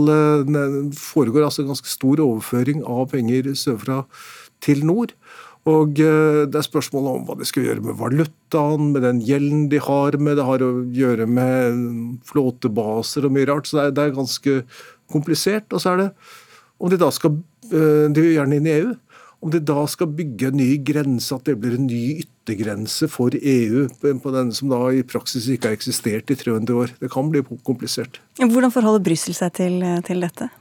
S10: Det foregår altså en ganske stor overføring av penger sørfra til nord. Og eh, det er spørsmålet om hva de skal gjøre med valutaen, med den gjelden de har med, det har å gjøre med flåtebaser og mye rart. Så det er, det er ganske komplisert. Og så er det om de da skal Eh, de vil gjerne inn i EU. Om de da skal bygge en ny grense, at det blir en ny yttergrense for EU på den som da i praksis ikke har eksistert i 300 år. Det kan bli komplisert.
S2: Hvordan forholder Brussel seg til, til dette?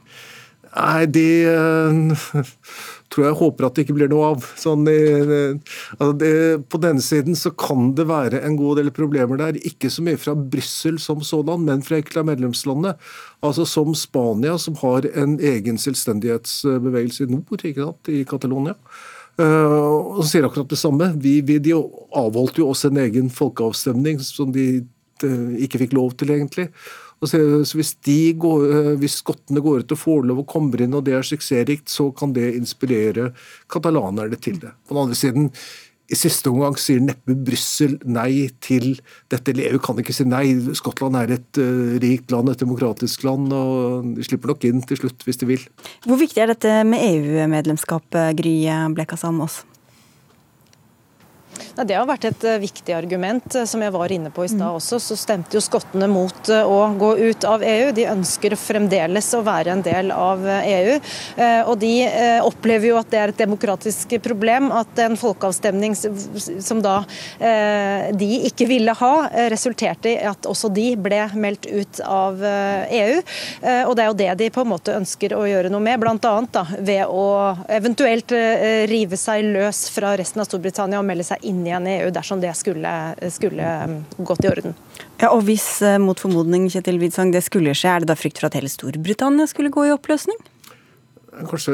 S10: Nei, det uh, tror jeg håper at det ikke blir noe av. Sånn, uh, altså det, på denne siden så kan det være en god del problemer der. Ikke så mye fra Brussel som sådan, men fra enkelte av medlemslandene. Altså Som Spania, som har en egen selvstendighetsbevegelse i nord, ikke sant, i Catalonia. Uh, og sier akkurat det samme. Vi, vi, de avholdt jo også en egen folkeavstemning som de ikke fikk lov til, egentlig. Så hvis, går, eh, hvis skottene går ut og får lov og kommer inn, og det er suksessrikt, så kan det inspirere katalanerne til det. På den andre siden, i siste omgang sier neppe Brussel nei til dette. EU kan ikke si nei. Skottland er et uh, rikt land, et demokratisk land, og de slipper nok inn til slutt hvis de vil.
S2: Hvor viktig er dette med EU-medlemskap, Gry Blekka Sandmås?
S8: Det har vært et eh, viktig argument. Eh, som jeg var inne på i stad mm. også, så stemte jo skottene mot eh, å gå ut av EU. De ønsker fremdeles å være en del av EU. Og de opplever jo at det er et demokratisk problem at en folkeavstemning som da de ikke ville ha, resulterte i at også de ble meldt ut av EU. Og det er jo det de på en måte ønsker å gjøre noe med, bl.a. ved å eventuelt rive seg løs fra resten av Storbritannia og melde seg inn igjen i EU dersom det skulle, skulle um, gått i orden.
S2: Ja, og Hvis eh, mot formodning Kjetil Widsang, det skulle skje, er det da frykt for at hele Storbritannia skulle gå i oppløsning?
S10: Kanskje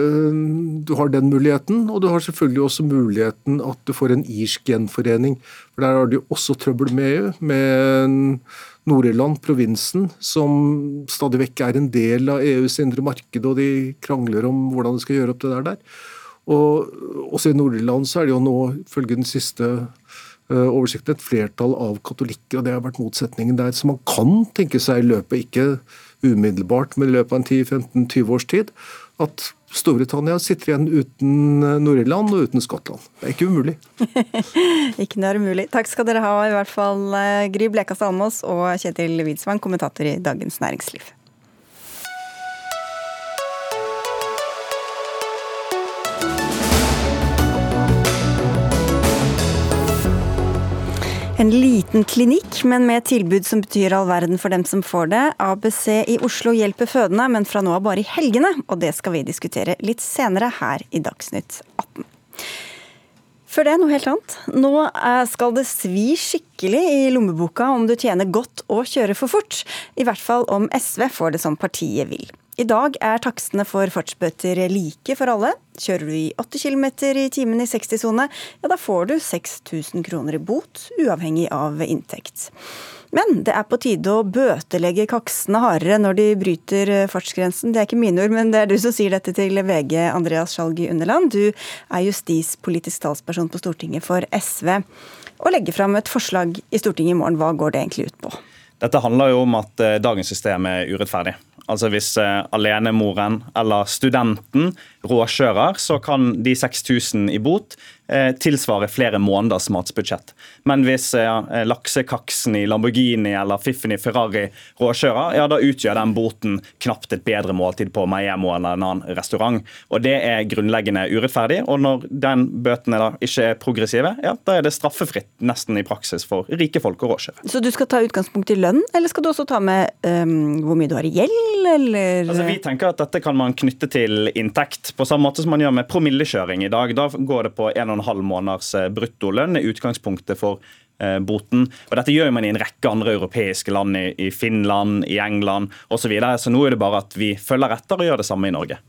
S10: du har den muligheten, og du har selvfølgelig også muligheten at du får en irsk gjenforening. For Der har du også trøbbel med EU, med Nord-Irland, provinsen, som stadig vekk er en del av EUs indre marked, og de krangler om hvordan de skal gjøre opp det der. der. Og også i Nord-Irland så er det jo nå, ifølge den siste uh, oversikten, et flertall av katolikker, og det har vært motsetningen der. Så man kan tenke seg i løpet, ikke umiddelbart, men i løpet av en 10-15-20 års tid, at Storbritannia sitter igjen uten eh, Nord-Irland og uten Skottland. Det er ikke umulig.
S2: ikke noe er umulig. Takk skal dere ha, i hvert fall eh, Gry Blekastad Almås og Kjetil Widsvang, kommentator i Dagens Næringsliv. En liten klinikk, men med tilbud som betyr all verden for dem som får det. ABC i Oslo hjelper fødende, men fra nå av bare i helgene. Og det skal vi diskutere litt senere her i Dagsnytt 18. Før det, noe helt annet. Nå eh, skal det svi skikkelig i lommeboka om du tjener godt og kjører for fort. I hvert fall om SV får det som partiet vil. I dag er takstene for fartsbøter like for alle. Kjører du i 80 km i timen i 60-sone, ja da får du 6000 kroner i bot, uavhengig av inntekt. Men det er på tide å bøtelegge kaksene hardere når de bryter fartsgrensen. Det er ikke mine ord, men det er du som sier dette til VG, Andreas Skjalg Underland. Du er justispolitisk talsperson på Stortinget for SV. Å legge fram et forslag i Stortinget i morgen. Hva går det egentlig ut på?
S11: Dette handler jo om at eh, dagens system er urettferdig. Altså Hvis eh, alenemoren eller studenten råkjører, så kan de 6000 i bot Eh, tilsvarer flere måneders matsbudsjett. Men hvis eh, laksekaksen i Lamborghini eller fiffen i Ferrari råkjører, ja, da utgjør den boten knapt et bedre måltid på Maiemo eller en annen restaurant. Og Det er grunnleggende urettferdig. Og når den bøtene da ikke er progressive, ja, da er det straffefritt nesten i praksis for rike folk å råkjøre.
S2: Så du skal ta utgangspunkt i lønn, eller skal du også ta med um, hvor mye du har i gjeld, eller?
S11: Altså, vi tenker at dette kan man knytte til inntekt, på samme måte som man gjør med promillekjøring i dag. Da går det på 1,5 1,5 måneders eh, bruttolønn i utgangspunktet for eh, boten. Og Dette gjør man i en rekke andre europeiske land, i Finland, i England osv. Så, videre. så nå er det bare at vi følger etter og gjør det samme i Norge.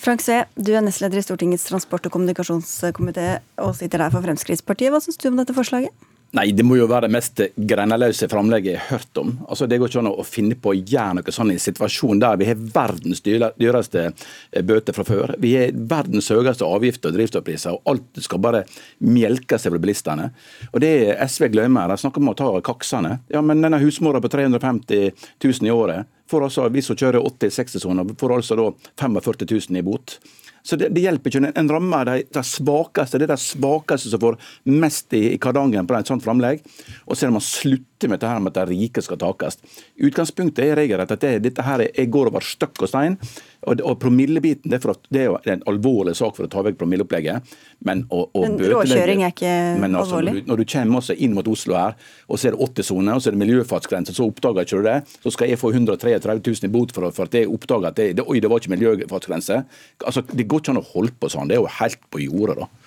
S2: Frank Sve, du er nestleder i Stortingets transport- og kommunikasjonskomité og sitter der for Fremskrittspartiet. Hva syns du om dette forslaget?
S12: Nei, det må jo være det mest greneløse framlegget jeg har hørt om. Altså, Det går ikke an å finne på å gjøre noe sånn i en situasjon der vi har verdens dyreste eh, bøter fra før. Vi har verdens høyeste avgifter og drivstoffpriser, og alt skal bare melkes over bilistene. Og det SV glemmer, de snakker om å ta kaksene. Ja, men denne husmora på 350 000 i året får altså, hvis hun kjører 80-60-soner, får altså da 45 000 i bot. Så det, det hjelper ikke. En rammer de, de svakeste. Det er de svakeste som får mest i, i kardangen på et sånt framlegg. Og så er det man slutter med dette her med at de rike skal takes. Utgangspunktet er regelrett at det, dette her er, går over støkk og stein. Og, og promillebiten det er, at, det er jo en alvorlig sak for å ta vekk promilleopplegget. Men,
S2: men råkjøring er ikke
S12: men altså,
S2: alvorlig?
S12: Når du, når du kommer også inn mot Oslo her, og så er det 80-sone, og så er det miljøfartsgrense, så oppdager ikke du det, så skal jeg få 133 000 i bot for, for at jeg oppdager at det, det, oi, det var ikke miljøfartsgrense. Altså, Det går ikke an å holde på sånn. Det er jo helt på jordet, da.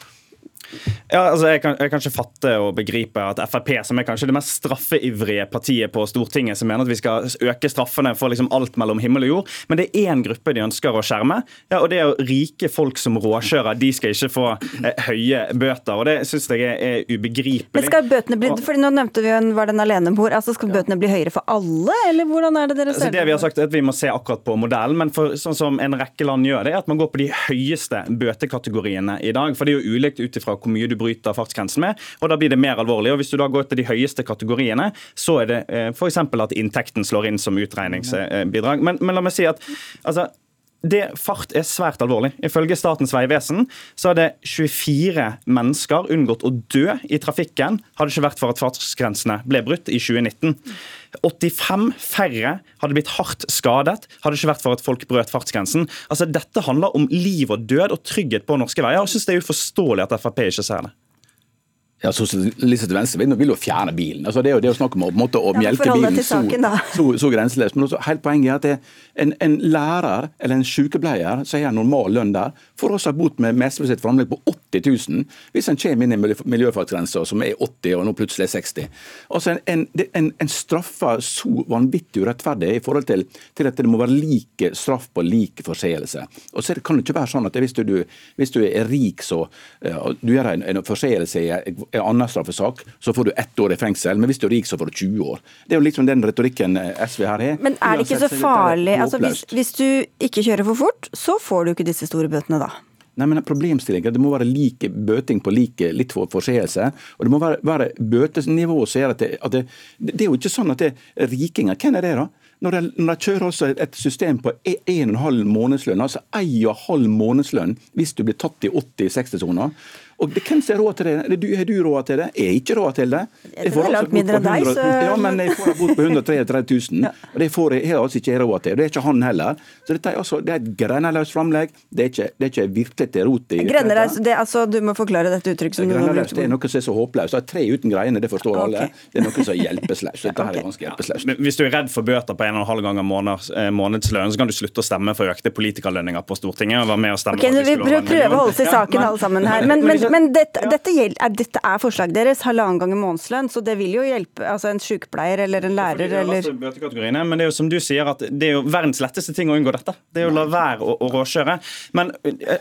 S11: Ja, altså jeg kan, jeg kan, ikke fatte og begripe at Frp, som er kanskje det mest straffeivrige partiet på Stortinget, som mener at vi skal øke straffene for liksom alt mellom himmel og jord, men det er én gruppe de ønsker å skjerme. ja, og Det er jo rike folk som råkjører. De skal ikke få eh, høye bøter. og Det syns jeg er, er, ubegripelig.
S2: Men skal bøtene bli, fordi Nå nevnte vi jo en, var den alenemor. altså Skal bøtene bli høyere for alle, eller hvordan er det dere
S11: altså,
S2: ser
S11: det? Vi har sagt at vi må se akkurat på modellen, men for, sånn som en rekke land gjør det, er at man går på de høyeste bøtekategoriene i dag. for Det er jo ulikt ut ifra hvor mye du bryter fartsgrensen med, og da blir det mer alvorlig. og Hvis du da går til de høyeste kategoriene, så er det eh, f.eks. at inntekten slår inn som utregningsbidrag. Men, men la meg si at altså, det Fart er svært alvorlig. Ifølge Statens vegvesen så hadde 24 mennesker unngått å dø i trafikken hadde det ikke vært for at fartsgrensene ble brutt i 2019. 85 færre hadde blitt hardt skadet hadde det ikke vært for at folk brøt fartsgrensen. Altså Dette handler om liv og død og trygghet på norske veier. og Jeg synes det er uforståelig at Frp ikke ser det.
S12: Ja, Sosialister til venstre vil, jo fjerne bilen. Altså, det er jo det å snakke om å, måte, å
S2: ja,
S12: melke bilen
S2: saken,
S12: så, så, så, grenseløst. Men også, helt poenget er at det, en, en, lærer eller en sykepleier som har normal lønn der, får også bot med SV sitt framlegg på 80 000 hvis en kommer inn i miljøfartsgrensa som er 80 og nå plutselig er 60. Altså En, en, en straffer så vanvittig urettferdig i forhold til, til, at det må være like straff på like forseelse. Og så kan det ikke være sånn at hvis du, hvis du er rik så uh, du gjør en, en forseelse i en annen straffesak, så får du ett år i fengsel. Men hvis du er rik, så får du 20 år. Det er jo liksom den retorikken eh, SV her har.
S2: Men er det ikke så farlig? Altså, hvis, hvis du ikke kjører for fort, så får du ikke disse store bøtene da?
S12: Nei, men problemstillingen Det må være like bøting på like, litt for forseelse. Og det må være, være bøtenivå som gjør at, det, at det, det, er jo ikke sånn at det er rikinger. Hvem er det, da? Når de, når de kjører også et system på 1,5 månedslønn, altså 1,5 månedslønn hvis du blir tatt i 80-60-sona og det, Hvem ser råd til det? Har du råd til det? Jeg har ikke råd til det.
S2: Jeg får altså mindre enn deg, så...
S12: Ja, men jeg får bot på 133 000. og Det får jeg, jeg altså ikke råd til. Det er ikke han heller. Så dette er, altså, det er et greneløst framlegg. Det er ikke, det er ikke virkelig til rot i
S2: det, altså, Du må forklare dette uttrykket. som
S12: det er noe som er så håpløst. Tre uten greiene, det forstår okay. alle. Det er noe som er hjelpeløst. Dette her er ganske hjelpeløst.
S11: Ja. Hvis du er redd for bøter på en og en halv gang måneds, månedslønn, så kan du slutte å stemme for økte politikerlønninger på Stortinget. og være med og stemme
S2: okay, Vi prøver å holde oss i saken alle sammen her. Men, men, men dette, dette dette, er, dette er forslaget deres, halvannen gang i månedslønn, så det vil jo hjelpe altså en sykepleier eller en lærer eller
S11: altså Men det er jo som du sier, at det er jo verdens letteste ting å unngå dette. Det er jo å la være å, å råkjøre. Men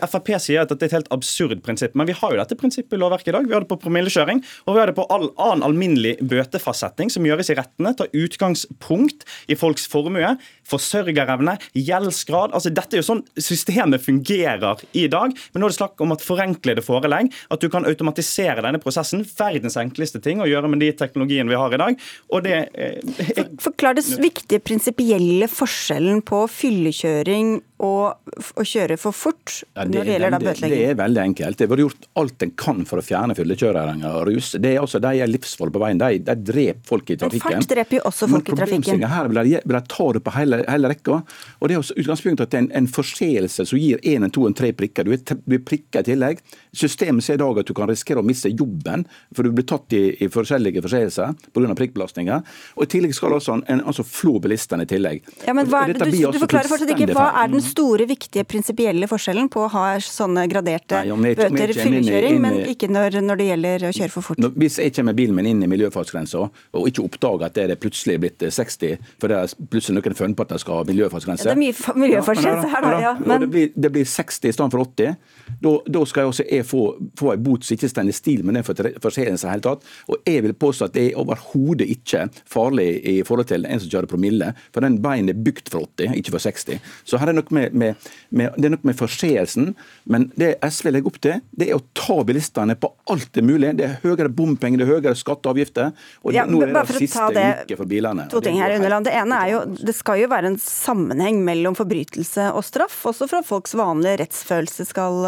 S11: Frp sier at dette er et helt absurd prinsipp. Men vi har jo dette prinsippet i lovverket i dag. Vi har det på promillekjøring, og vi har det på all annen alminnelig bøtefastsetting som gjøres i rettene. Tar utgangspunkt i folks formue, forsørgerevne, gjeldsgrad. Altså Dette er jo sånn systemet fungerer i dag. Men nå er det snakk om at forenklede forelegg, at du kan automatisere denne prosessen. Verdens enkleste ting å gjøre med de teknologiene vi har i dag. Og det
S2: eh, Forklar det viktige prinsipielle forskjellen på fyllekjøring og å kjøre for fort ja, det, når det gjelder da bøtelegging?
S12: Det er veldig enkelt. Det har gjort alt en kan for å fjerne fyllekjørere og rus. Det er altså, De er livsfarlige på veien. De, de dreper folk i trafikken.
S2: Men fart dreper jo også folk i trafikken.
S12: Her vil de, vil de ta det på hele, hele rekka. Og Det er også utgangspunktet at en, en forseelse som gir én, to, og tre prikker. Du blir prikka i tillegg. Systemet ser i dag at du kan risikere å miste jobben, for du blir tatt i, i forskjellige forseelser pga. prikkbelastninger. Og I tillegg skal det også en, altså flå bilistene i tillegg.
S2: Ja, men hva, du, du forklarer fortsatt ikke hva er den store, viktige prinsipielle forskjellen på å ha sånne graderte
S12: Nei, jeg,
S2: bøter fyllekjøring, men ikke når, når, det gjelder å kjøre for fort?
S12: Hvis jeg kommer bilen min inn i miljøfartsgrensa og ikke oppdager at det er plutselig blitt 60, for det er plutselig noen funnet på at de skal ha miljøfartsgrense
S2: ja, Det er mye miljøfartsgrense her, da. Ja,
S12: men... det, blir, det, blir, 60 i stedet for 80. Da, da skal jeg også jeg få, få en bot som ikke står i stil med den forseelsen i hele tatt. Og jeg vil påstå at det er overhodet ikke farlig i forhold til en som kjører promille, for den veien er bygd for 80, ikke for 60. Så her er noe med, med, med, det er noe med forseelsen. Men det SV legger opp til, det er å ta bilistene på alt det mulige. Det er høyere bompenger, det er høyere skatter og avgifter. Og
S2: ja,
S12: nå er
S2: det
S12: det siste
S2: det,
S12: uke for bilene.
S2: To ting her, Underland. Det ene er jo, det skal jo være en sammenheng mellom forbrytelse og straff, også for at folks vanlige rettsfølelse skal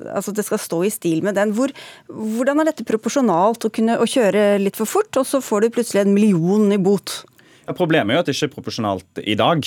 S2: altså det skal stå i stil med den. Hvor, hvordan er dette proporsjonalt å kunne å kjøre litt for fort, og så får du plutselig en million i bot?
S11: Ja, problemet er jo at det ikke er proporsjonalt i dag.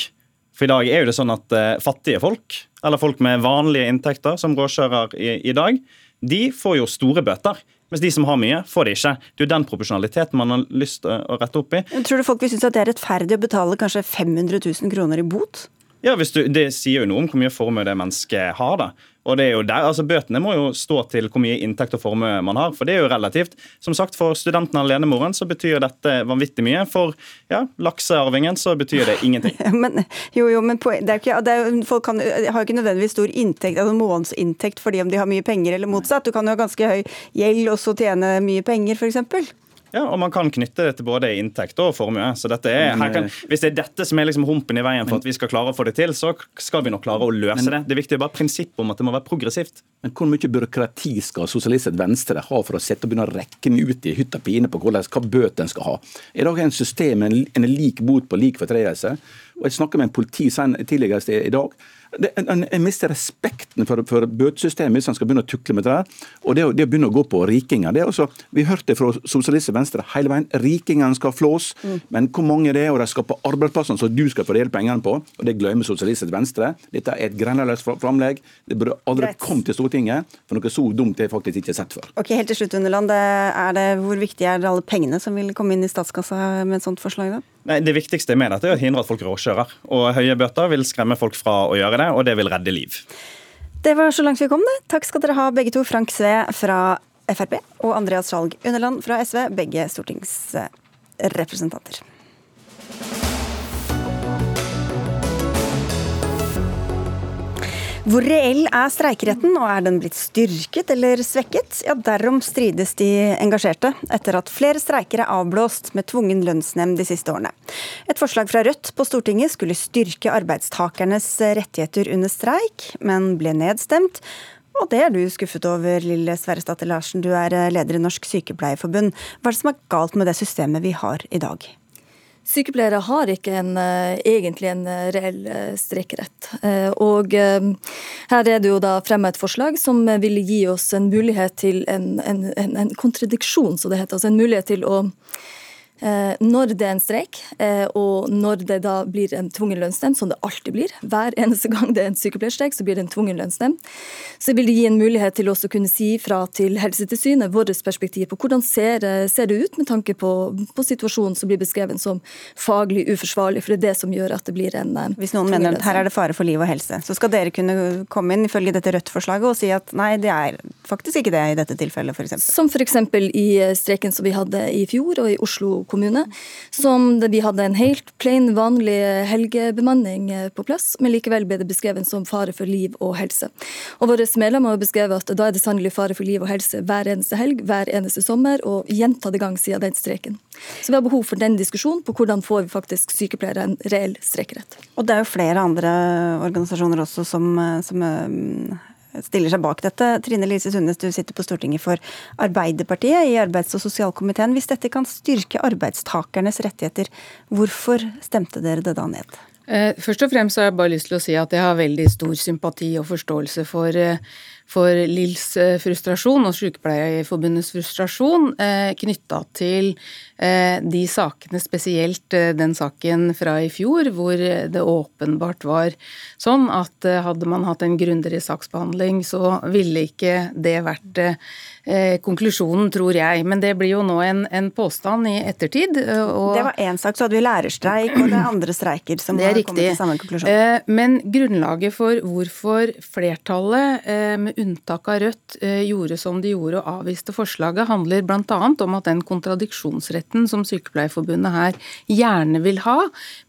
S11: For i dag er jo det sånn at eh, fattige folk, eller folk med vanlige inntekter, som råkjører i, i dag, de får jo store bøter. Mens de som har mye, får det ikke. Det er jo den proporsjonaliteten man har lyst til å rette opp i.
S2: Tror du folk vil synes at det er rettferdig å betale kanskje 500 000 kroner i bot?
S11: Ja, du, Det sier jo noe om hvor mye formue det mennesket har. da. Og det er jo der, altså Bøtene må jo stå til hvor mye inntekt og formue man har, for det er jo relativt. Som sagt, For studenten alenemoren så betyr dette vanvittig mye. For ja, laksearvingen så betyr det ingenting.
S2: men, jo, jo, men det er ikke, det er, folk kan, har ikke nødvendigvis stor inntekt, altså månedsinntekt fordi om de har mye penger eller motsatt. Du kan jo ha ganske høy gjeld og så tjene mye penger, f.eks.
S11: Ja, og man kan knytte det til både inntekt og formue. Så dette er, kan, hvis det er dette som er liksom humpen i veien for at vi skal klare å få det til, så skal vi nok klare å løse men, det. Det er viktig bare prinsippet om at det må være progressivt.
S12: Men hvor mye byråkrati skal Sosialistisk Venstre ha for å sette og begynne å rekke ut i hytt og pine på hvordan, hva bøtene skal ha? I dag er en system en, en lik bot på lik fortredelse. Og Jeg snakket med en politi tidligere i dag det, en, en, mister respekten for, for bøtesystemet hvis en skal begynne å tukle med det der. Og det, det å begynne å gå på rikinger det er også, Vi hørte fra Sosialistisk Venstre hele veien. Rikingene skal flås, mm. men hvor mange det er, og de skal på arbeidsplassene som du skal fordele pengene på. og Det glemmer Sosialistisk Venstre. Dette er et grenseløst framlegg. Det burde aldri kommet til Stortinget. For noe så dumt er faktisk ikke sett før.
S2: Ok, Helt til slutt, Underland. Er det, hvor viktig er alle pengene som vil komme inn i statskassa med et sånt forslag? da?
S11: Nei, Det viktigste med dette er å hindre at folk råkjører. Og Høye bøter vil skremme folk fra å gjøre det, og det vil redde liv.
S2: Det var så langt vi kom, det. Takk skal dere ha begge to. Frank Sve fra Frp og Andreas Skjalg Underland fra SV, begge stortingsrepresentanter. Hvor reell er streikeretten, og er den blitt styrket eller svekket? Ja, Derom strides de engasjerte, etter at flere streiker er avblåst med tvungen lønnsnemnd de siste årene. Et forslag fra Rødt på Stortinget skulle styrke arbeidstakernes rettigheter under streik, men ble nedstemt. Og det er du skuffet over, Lille Sverresdatter Larsen, du er leder i Norsk Sykepleierforbund. Hva er det som er galt med det systemet vi har i dag?
S13: Sykepleiere har ikke en, uh, egentlig en uh, reell uh, streikerett. og her er det jo da fremmet et forslag som vil gi oss en mulighet til en, en, en, kontradiksjon, så det heter. Altså en mulighet til å Eh, når det er en streik, eh, og når det da blir en tvungen lønnsnemnd, som det alltid blir, hver eneste gang det er en sykepleierstreik, så blir det en tvungen lønnsnemnd, så vil det gi en mulighet til også å kunne si fra til Helsetilsynet vårt perspektiv på hvordan ser, eh, ser det ut med tanke på, på, situasjonen som blir beskrevet som faglig uforsvarlig, for det er det som gjør at det blir en
S2: Hvis noen mener at her er det fare for liv og helse, så skal dere kunne komme inn ifølge dette Rødt-forslaget og si at nei, det er faktisk ikke det i dette tilfellet, f.eks.
S13: Som f.eks. i streiken som vi hadde i fjor og i Oslo kommune. Som vi hadde en helt plain, vanlig helgebemanning eh, på plass, men likevel ble det beskrevet som fare for liv og helse. Og Våre medlemmer har beskrevet at da er det sannelig fare for liv og helse hver eneste helg, hver eneste sommer, og gjentatte gang siden den streken. Så vi har behov for den diskusjonen på hvordan får vi faktisk sykepleiere en reell streikerett.
S2: Og det er jo flere andre organisasjoner også som, eh, som eh, stiller seg bak dette. Trine Lise Sundnes, du sitter på Stortinget for Arbeiderpartiet i arbeids- og sosialkomiteen. Hvis dette kan styrke arbeidstakernes rettigheter, hvorfor stemte dere det da ned?
S14: Eh, først og fremst har jeg bare lyst til å si at jeg har veldig stor sympati og forståelse for, eh, for Lills eh, frustrasjon og Sykepleierforbundets frustrasjon knytta til de sakene, spesielt eh, den saken fra i fjor, hvor det åpenbart var sånn at eh, hadde man hatt en grundigere saksbehandling, så ville ikke det vært eh, konklusjonen, tror jeg. Men det blir jo nå en, en påstand i ettertid.
S2: Og det var én sak, så hadde vi lærerstreik og det er andre streiker som har riktig. kommet til samme konklusjon.
S14: Men grunnlaget for hvorfor flertallet, med unntak av Rødt eh, gjorde som de gjorde og avviste forslaget, handler bl.a. om at den kontradiksjonsretten som Sykepleierforbundet her gjerne vil ha,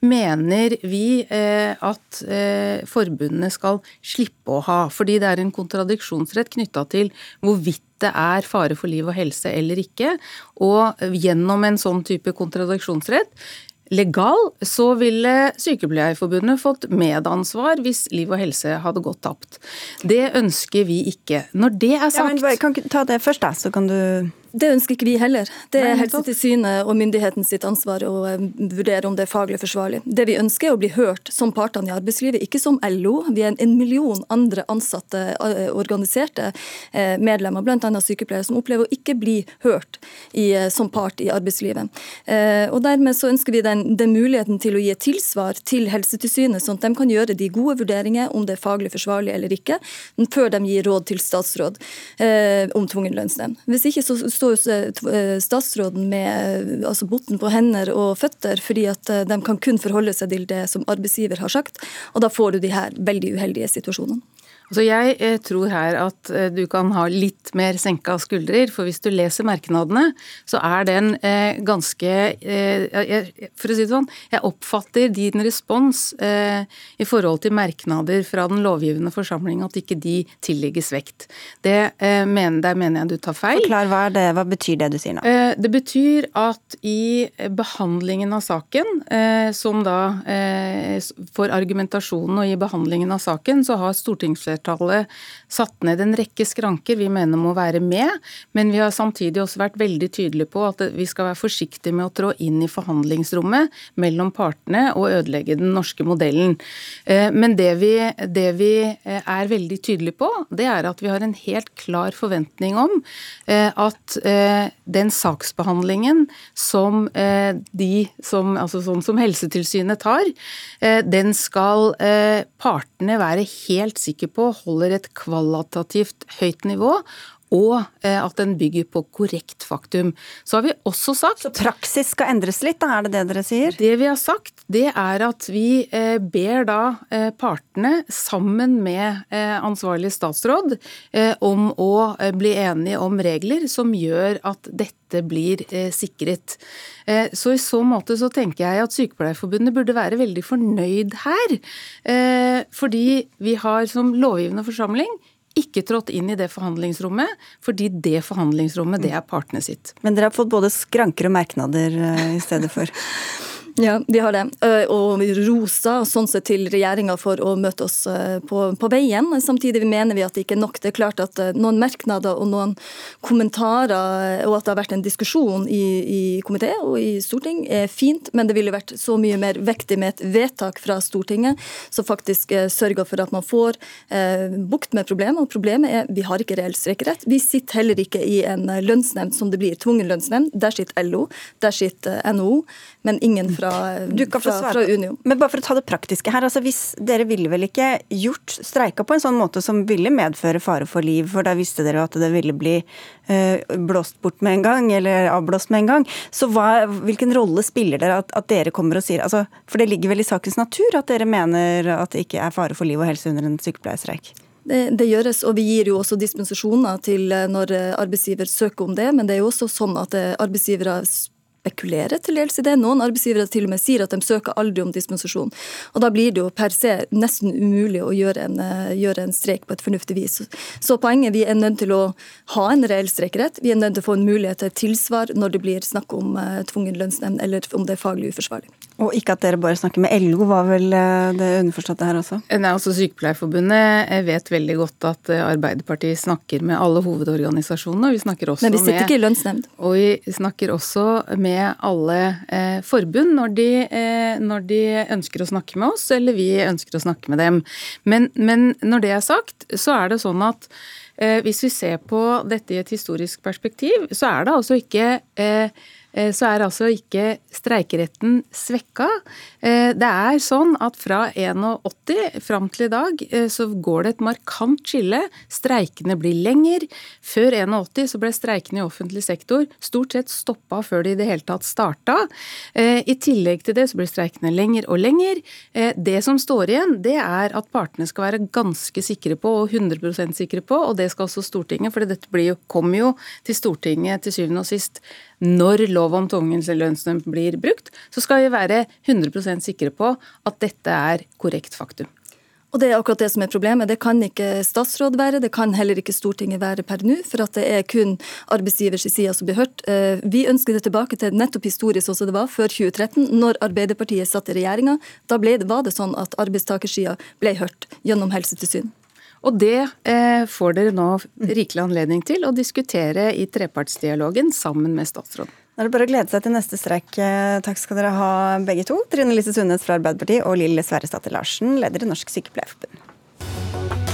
S14: mener vi eh, at eh, forbundene skal slippe å ha. Fordi det er en kontradiksjonsrett knytta til hvorvidt det er fare for liv og helse eller ikke. Og gjennom en sånn type kontradiksjonsrett legal, så ville Sykepleierforbundet fått medansvar hvis liv og helse hadde gått tapt. Det ønsker vi ikke. Når det er sagt
S2: ja, men Kan ikke ta det først, da, så kan du
S13: det ønsker ikke vi heller. Det er Helsetilsynet og myndigheten sitt ansvar å eh, vurdere om det er faglig forsvarlig. Det vi ønsker er å bli hørt som partene i arbeidslivet, ikke som LO. Vi er en million andre ansatte, eh, organiserte eh, medlemmer, bl.a. sykepleiere, som opplever å ikke bli hørt i, som part i arbeidslivet. Og Dermed så ønsker vi den, den muligheten til å gi et tilsvar til Helsetilsynet, sånn at de kan gjøre de gode vurderinger om det er faglig forsvarlig eller ikke, før de gir råd til statsråd om tvungen lønnsnemnd. Hvis ikke så står står jo statsråden med altså botten på hender og føtter, fordi at eh, de kan kun forholde seg til det som arbeidsgiver har sagt. Og da får du de her veldig uheldige situasjonene.
S14: Altså jeg eh, tror her at eh, du kan ha litt mer senka skuldrer, for hvis du leser merknadene, så er den eh, ganske For å si det sånn, jeg oppfatter din respons i forhold til merknader fra den lovgivende forsamling at ikke de tillegges vekt. Det mener, der mener jeg du tar feil.
S2: Forklar hva, det, hva betyr det du sier nå?
S14: Det betyr at i behandlingen av saken, som da for argumentasjonen og i behandlingen av saken, så har stortingsflertallet flertallet satt ned en rekke skranker vi mener må være med, men vi har samtidig også vært veldig tydelige på at vi skal være forsiktige med å trå inn i forhandlingsrommet mellom partene og ødelegge den norske modellen. Eh, men det vi, det vi eh, er veldig tydelige på, det er at vi har en helt klar forventning om eh, at den saksbehandlingen som de som, altså sånn som Helsetilsynet tar, den skal partene være helt sikre på holder et kvalitativt høyt nivå, og eh, at den bygger på korrekt faktum. Så har vi også sagt
S2: Så praksis skal endres litt, da? Er det det dere sier?
S14: Det vi har sagt, det er at vi eh, ber da eh, partene, sammen med ansvarlig statsråd, om å bli enige om regler som gjør at dette blir sikret. Så i så måte så tenker jeg at Sykepleierforbundet burde være veldig fornøyd her. Fordi vi har som lovgivende forsamling ikke trådt inn i det forhandlingsrommet, fordi det forhandlingsrommet det er partene sitt.
S2: Men dere har fått både skranker og merknader eh, i stedet for?
S13: Ja, vi har det. Og rosa sånn sett til regjeringa for å møte oss på, på, veien. Samtidig mener vi at det ikke er nok. Det er klart at noen merknader og noen kommentarer, og at det har vært en diskusjon i, i komité og i storting, er fint, men det ville vært så mye mer vektig med et vedtak fra Stortinget som faktisk sørger for at man får eh, bukt med problemet. Og problemet er vi har ikke reell streikerett. Vi sitter heller ikke i en lønnsnemnd som det blir, tvungen lønnsnemnd. Der sitter LO, der sitter NHO, men ingen fra fra, fra, Unio.
S2: Men bare for å ta det praktiske her. altså hvis Dere ville vel ikke gjort streika på en sånn måte som ville medføre fare for liv, for da visste dere at det ville bli uh, blåst bort med en gang, eller avblåst med en gang. Så hva, hvilken rolle spiller dere at, at, dere kommer og sier altså, For det ligger vel i sakens natur at dere mener at det ikke er fare for liv og helse under en sykepleierstreik?
S13: Det, det, gjøres, og vi gir jo også dispensasjoner til eh, når arbeidsgiver søker om det. Men det er jo også sånn at eh, arbeidsgivere spekulere til dels i det. Noen arbeidsgivere til og med sier at de søker aldri om dispensasjon. Og Da blir det jo per se nesten umulig å gjøre en, uh, gjøre en streik på et fornuftig vis. Så poenget vi er nødt til å ha en reell streikerett. Vi er nødt til å få en mulighet til tilsvar når det blir snakk om uh, tvungen lønnsnemnd, eller om det er faglig uforsvarlig.
S2: Og ikke at dere bare snakker med LO, var vel uh, det underforståtte her også?
S14: Nei, altså Sykepleierforbundet vet veldig godt at Arbeiderpartiet snakker med alle hovedorganisasjonene. og vi snakker også
S13: Men vi sitter med, ikke i lønnsnemnd.
S14: Og vi snakker også med med alle eh, forbund når de, eh, når de, ønsker å snakke med oss, eller vi ønsker å snakke med dem. Men, men, når det er sagt, så er det sånn at hvis vi ser på dette i et historisk perspektiv, så er det altså ikke Eh, så er altså ikke streikeretten svekka. Eh, det er sånn at fra 81 fram til i dag eh, så går det et markant skille. Streikene blir lenger. Før 81 så ble streikene i offentlig sektor stort sett stoppa før de i det hele tatt starta. I tillegg til det så blir streikene lenger og lenger. Det som står igjen, det er at partene skal være ganske sikre på, og 100% sikre på, og det skal også Stortinget, for dette jo, kommer jo til Stortinget til syvende og sist når lov om tvungen lønnsnemnd blir brukt, så skal vi være 100% sikre på at dette er korrekt faktum.
S13: Og Det er akkurat det som er problemet. Det kan ikke statsråd være, det kan heller ikke Stortinget være per nå, for at det er kun arbeidsgivers side som blir hørt. Eh, vi ønsker det tilbake til nettopp historisk sånn som det var før 2013, når Arbeiderpartiet satt i regjeringa. Da ble, var det sånn at arbeidstakersida ble hørt gjennom Helsetilsyn.
S14: Og det eh, får dere nå rikelig anledning til å diskutere i trepartsdialogen sammen med statsråden.
S2: Da er det bare å glede seg til neste streik. Eh, takk skal dere ha begge to. Trine Lise Sundnes fra Arbeiderpartiet og Lill Sverresdatter Larsen, leder i Norsk Sykepleierforbund.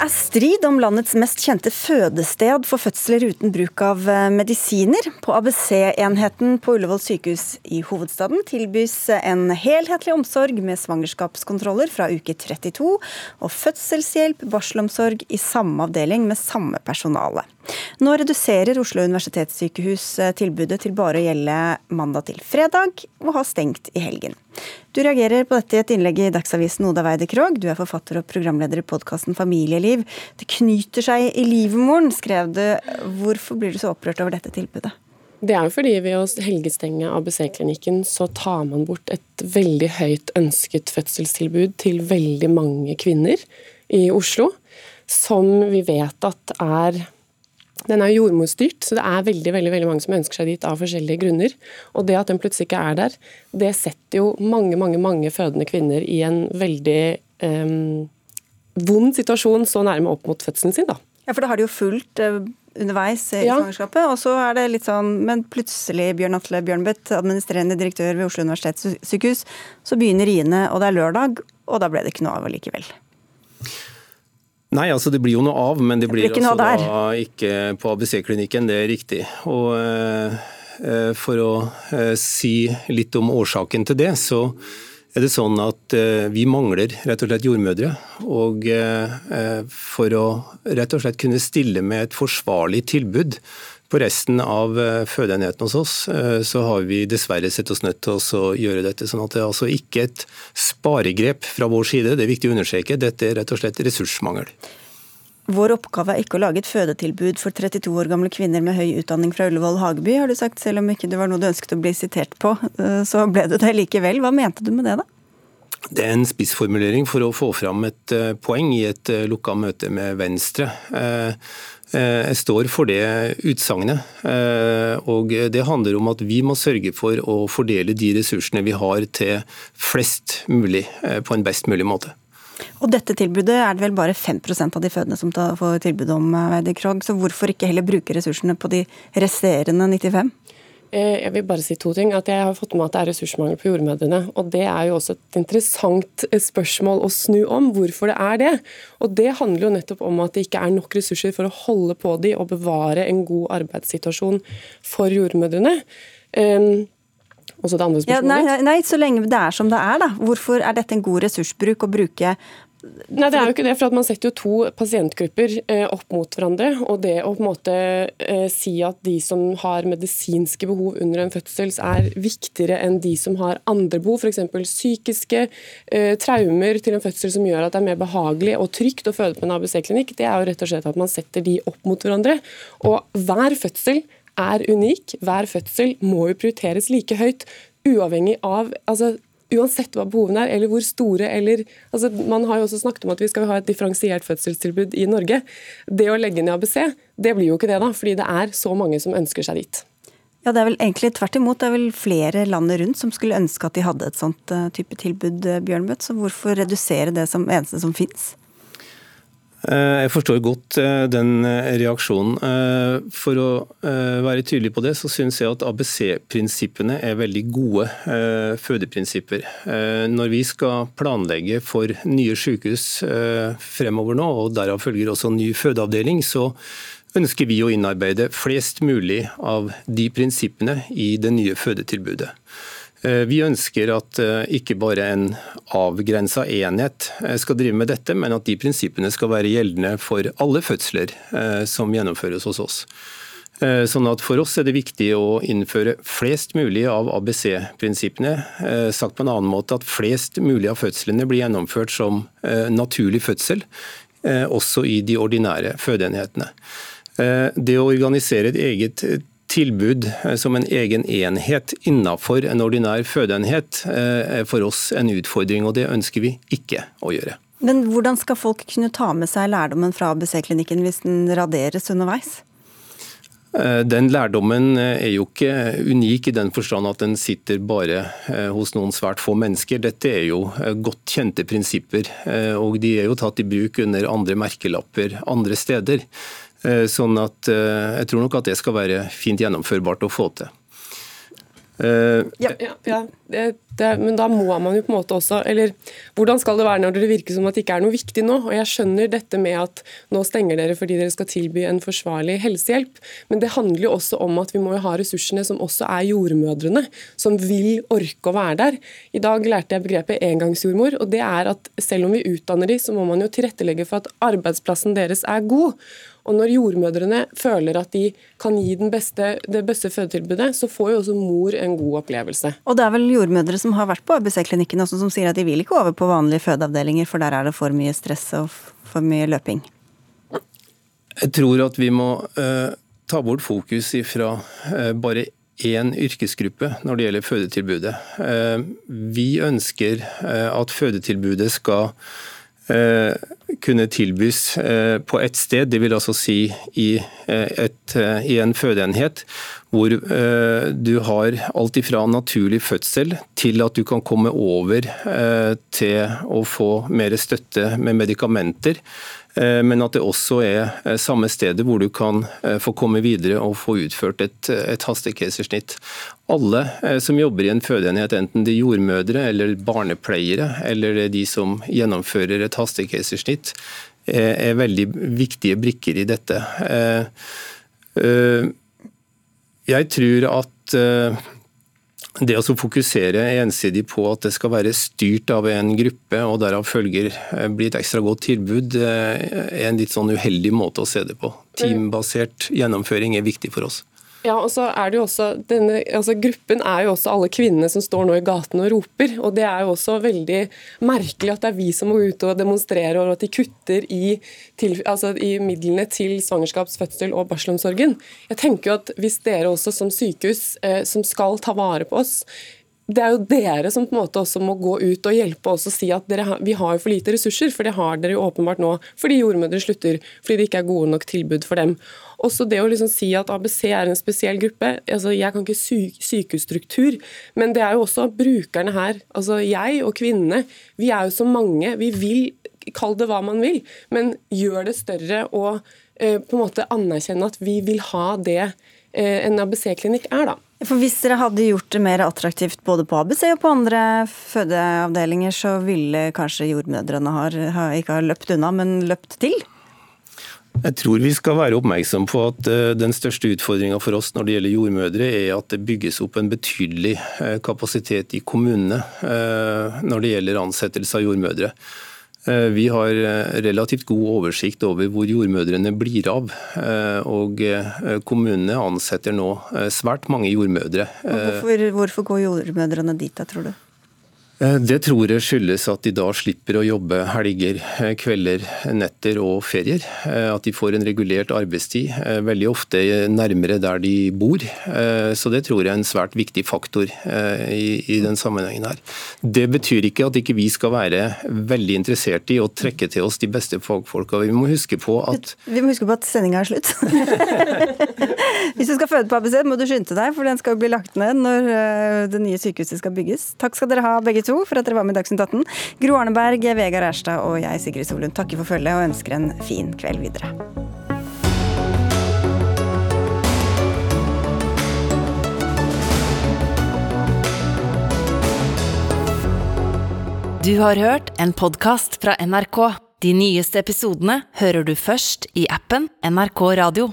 S2: Er strid om landets mest kjente fødested for fødsler uten bruk av eh, medisiner. På ABC-enheten på Ullevål sykehus i hovedstaden tilbys en helhetlig omsorg med svangerskapskontroller fra uke 32 og fødselshjelp, barselomsorg i samme avdeling med samme personale. Nå reduserer Oslo universitetssykehus eh, tilbudet til bare å gjelde mandag til fredag, og har stengt i helgen. Du reagerer på dette i et innlegg i Dagsavisen Oda Weide Krogh. Du er forfatter og programleder i podkasten Familieliv. Det knyter seg i livmoren, skrev du. Hvorfor blir du så opprørt over dette tilbudet?
S15: Det er jo fordi ved å helgestenge ABC-klinikken så tar man bort et veldig høyt ønsket fødselstilbud til veldig mange kvinner i Oslo, som vi vet at er den er jordmorstyrt, så det er veldig veldig, veldig mange som ønsker seg dit av forskjellige grunner. Og det at den plutselig ikke er der, det setter jo mange mange, mange fødende kvinner i en veldig um, vond situasjon så nærme opp mot fødselen sin. da.
S2: Ja, for da har de jo fulgt uh, underveis i ja. svangerskapet, og så er det litt sånn Men plutselig, Bjørn Atle Bjørnbøtt, administrerende direktør ved Oslo universitetssykehus, så begynner riene, og det er lørdag, og da ble det ikke noe av likevel.
S16: Nei, altså det blir jo noe av, men det blir, det blir altså da ikke på ABC-klinikken, det er riktig. Og eh, eh, For å eh, si litt om årsaken til det, så er det sånn at eh, vi mangler rett og slett jordmødre. Og for å rett og slett kunne stille med et forsvarlig tilbud på resten av eh, fødeenheten hos oss eh, så har vi dessverre sett oss nødt til å gjøre dette. sånn at Det er altså ikke et sparegrep fra vår side, det er viktig å understreke. Dette er rett og slett ressursmangel.
S2: Vår oppgave er ikke å lage et fødetilbud for 32 år gamle kvinner med høy utdanning fra Ullevål Hageby, har du sagt, selv om ikke det var noe du ønsket å bli sitert på. Eh, så ble det det likevel. Hva mente du med det, da?
S16: Det er en spissformulering for å få fram et poeng i et lukka møte med Venstre. Eh, jeg står for det utsagnet. Eh, og det handler om at vi må sørge for å fordele de ressursene vi har til flest mulig eh, på en best mulig måte.
S2: Og dette tilbudet er det vel bare 5% av de fødende som får tilbud om, Veidi Krogh. Så hvorfor ikke heller bruke ressursene på de resterende 95?
S15: Eh, jeg vil bare si to ting. At jeg har fått med at det er ressursmangel på jordmødrene. Og det er jo også et interessant eh, spørsmål å snu om, hvorfor det er det. Og det handler jo nettopp om at det ikke er nok ressurser for å holde på de og bevare en god arbeidssituasjon for jordmødrene. Um, også det andre spørsmålet.
S2: Ja, nei, nei, så lenge det er som det er, da. Hvorfor er dette en god ressursbruk å bruke
S15: Nei, det er jo ikke det. for Man setter jo to pasientgrupper eh, opp mot hverandre. og Det å på en måte eh, si at de som har medisinske behov under en fødsel, er viktigere enn de som har andre behov, f.eks. psykiske eh, traumer til en fødsel som gjør at det er mer behagelig og trygt å føde på en ABC-klinikk, det er jo rett og slett at man setter de opp mot hverandre. Og hver fødsel er unik. Hver fødsel må jo prioriteres like høyt, uavhengig av altså, uansett hva behovene er, eller hvor store eller altså Man har jo også snakket om at vi skal ha et differensiert fødselstilbud i Norge. Det å legge ned ABC, det blir jo ikke det, da, fordi det er så mange som ønsker seg dit.
S2: Ja, Det er vel egentlig tvert imot. Det er vel flere landet rundt som skulle ønske at de hadde et sånt uh, type tilbud, uh, Bjørnbøtt. Så hvorfor redusere det som eneste som fins?
S16: Eh, jeg forstår godt eh, den eh, reaksjonen. For å være tydelig på det, så syns jeg at ABC-prinsippene er veldig gode fødeprinsipper. Når vi skal planlegge for nye sykehus fremover nå, og derav følger også ny fødeavdeling, så ønsker vi å innarbeide flest mulig av de prinsippene i det nye fødetilbudet. Eh, vi ønsker at eh, ikke bare en avgrensa enhet eh, skal drive med dette, men at de prinsippene skal være gjeldende for alle fødsler som gjennomføres hos oss. Sånn at For oss er det viktig å innføre flest mulig av ABC-prinsippene. Sagt på en annen måte at flest mulig av fødslene blir gjennomført som naturlig fødsel, også i de ordinære fødeenhetene. Det å organisere et eget tilbud eh, som en egen enhet innenfor en ordinær fødeenhet eh, er for oss en utfordring, og det ønsker vi ikke å gjøre.
S2: Men hvordan skal folk kunne ta med seg lærdommen fra ABC-klinikken hvis den raderes underveis?
S16: Eh, den lærdommen er jo ikke unik i den forstand at den sitter bare hos noen svært få mennesker. Dette er jo godt kjente prinsipper, og de er jo tatt i bruk under andre merkelapper andre steder. Eh, sånn at eh, jeg tror nok at det skal være fint gjennomførbart å få til.
S15: Uh, ja, ja, ja det, det, men da må man jo på en måte også Eller hvordan skal det være når det virker som at det ikke er noe viktig nå? Og Jeg skjønner dette med at nå stenger dere fordi dere skal tilby en forsvarlig helsehjelp, men det handler jo også om at vi må jo ha ressursene som også er jordmødrene, som vil orke å være der. I dag lærte jeg begrepet engangsjordmor, og det er at selv om vi utdanner de, så må man jo tilrettelegge for at arbeidsplassen deres er god. Og når jordmødrene føler at de kan gi beste, det beste fødetilbudet, så får jo også mor en god opplevelse.
S2: Og det er vel jordmødre som har vært på ABC-klinikken også, som sier at de vil ikke over på vanlige fødeavdelinger, for der er det for mye stress og for mye løping?
S16: Jeg tror at vi må uh, ta bort fokus fra uh, bare én yrkesgruppe når det gjelder fødetilbudet. Uh, vi ønsker at fødetilbudet skal kunne tilbys eh, på ett sted, det vil altså si i, eh, et, i en fødeenhet, hvor du har alt ifra naturlig fødsel til at du kan komme over til å få mer støtte med medikamenter. Eh, men at det også er eh, samme stedet hvor du kan eh, få komme videre og få utført et, et hastekeisersnitt. Alle som jobber i en fødeenhet, enten de er jordmødre eller barnepleiere, eller de som gjennomfører et hastekeisersnitt, er veldig viktige brikker i dette. Jeg tror at det å fokusere ensidig på at det skal være styrt av en gruppe, og derav følger blir bli et ekstra godt tilbud, eh, er en litt sånn uheldig måte å se det på. Teambasert gjennomføring er viktig for oss.
S15: Ja, og så er det jo også, denne, altså Gruppen er jo også alle kvinnene som står nå i gatene og roper. og Det er jo også veldig merkelig at det er vi som må ut og demonstrere, og at de kutter i, til, altså i midlene til svangerskaps-, fødsel- og barselomsorgen. Jeg tenker jo at Hvis dere også som sykehus eh, som skal ta vare på oss, det er jo dere som på en måte også må gå ut og hjelpe oss og si at dere, vi har jo for lite ressurser, for det har dere jo åpenbart nå fordi jordmødre slutter, fordi det ikke er gode nok tilbud for dem. Også det å liksom si at ABC er en spesiell gruppe. altså Jeg kan ikke sy sykehusstruktur, men det er jo også brukerne her. altså Jeg og kvinnene, vi er jo så mange. Vi vil, kall det hva man vil, men gjør det større og eh, på en måte anerkjenne at vi vil ha det eh, en ABC-klinikk er, da.
S2: For Hvis dere hadde gjort det mer attraktivt både på ABC og på andre fødeavdelinger, så ville kanskje jordmødrene har, ikke ha løpt unna, men løpt til?
S16: Jeg tror vi skal være oppmerksom på at eh, den største utfordringa for oss når det gjelder jordmødre, er at det bygges opp en betydelig eh, kapasitet i kommunene eh, når det gjelder ansettelse av jordmødre. Vi har relativt god oversikt over hvor jordmødrene blir av. Og kommunene ansetter nå svært mange jordmødre.
S2: Hvorfor, hvorfor går jordmødrene dit da, tror du?
S16: Eh, det tror jeg skyldes at de da slipper å jobbe helger, eh, kvelder, netter og ferier. Eh, at de får en regulert arbeidstid, veldig ofte nærmere der de bor. Så det tror jeg er en svært viktig faktor i, den sammenhengen her. Det betyr ikke at ikke vi skal være veldig interessert i å trekke til oss de beste fagfolka. Vi må huske på at
S2: Vi må huske på at sendinga er slutt. Hvis du skal føde på ABC, må du skynde deg, for den skal jo bli lagt ned når det nye sykehuset skal bygges. Takk skal dere ha, begge to to for at dere var med i Dagsnytt 18. Gro Arneberg, Vegard Erstad og jeg, Sigrid Solund, takker for følget og ønsker en fin kveld videre.
S1: Du har hørt en podkast fra NRK. De nyeste episodene hører du først i appen NRK Radio.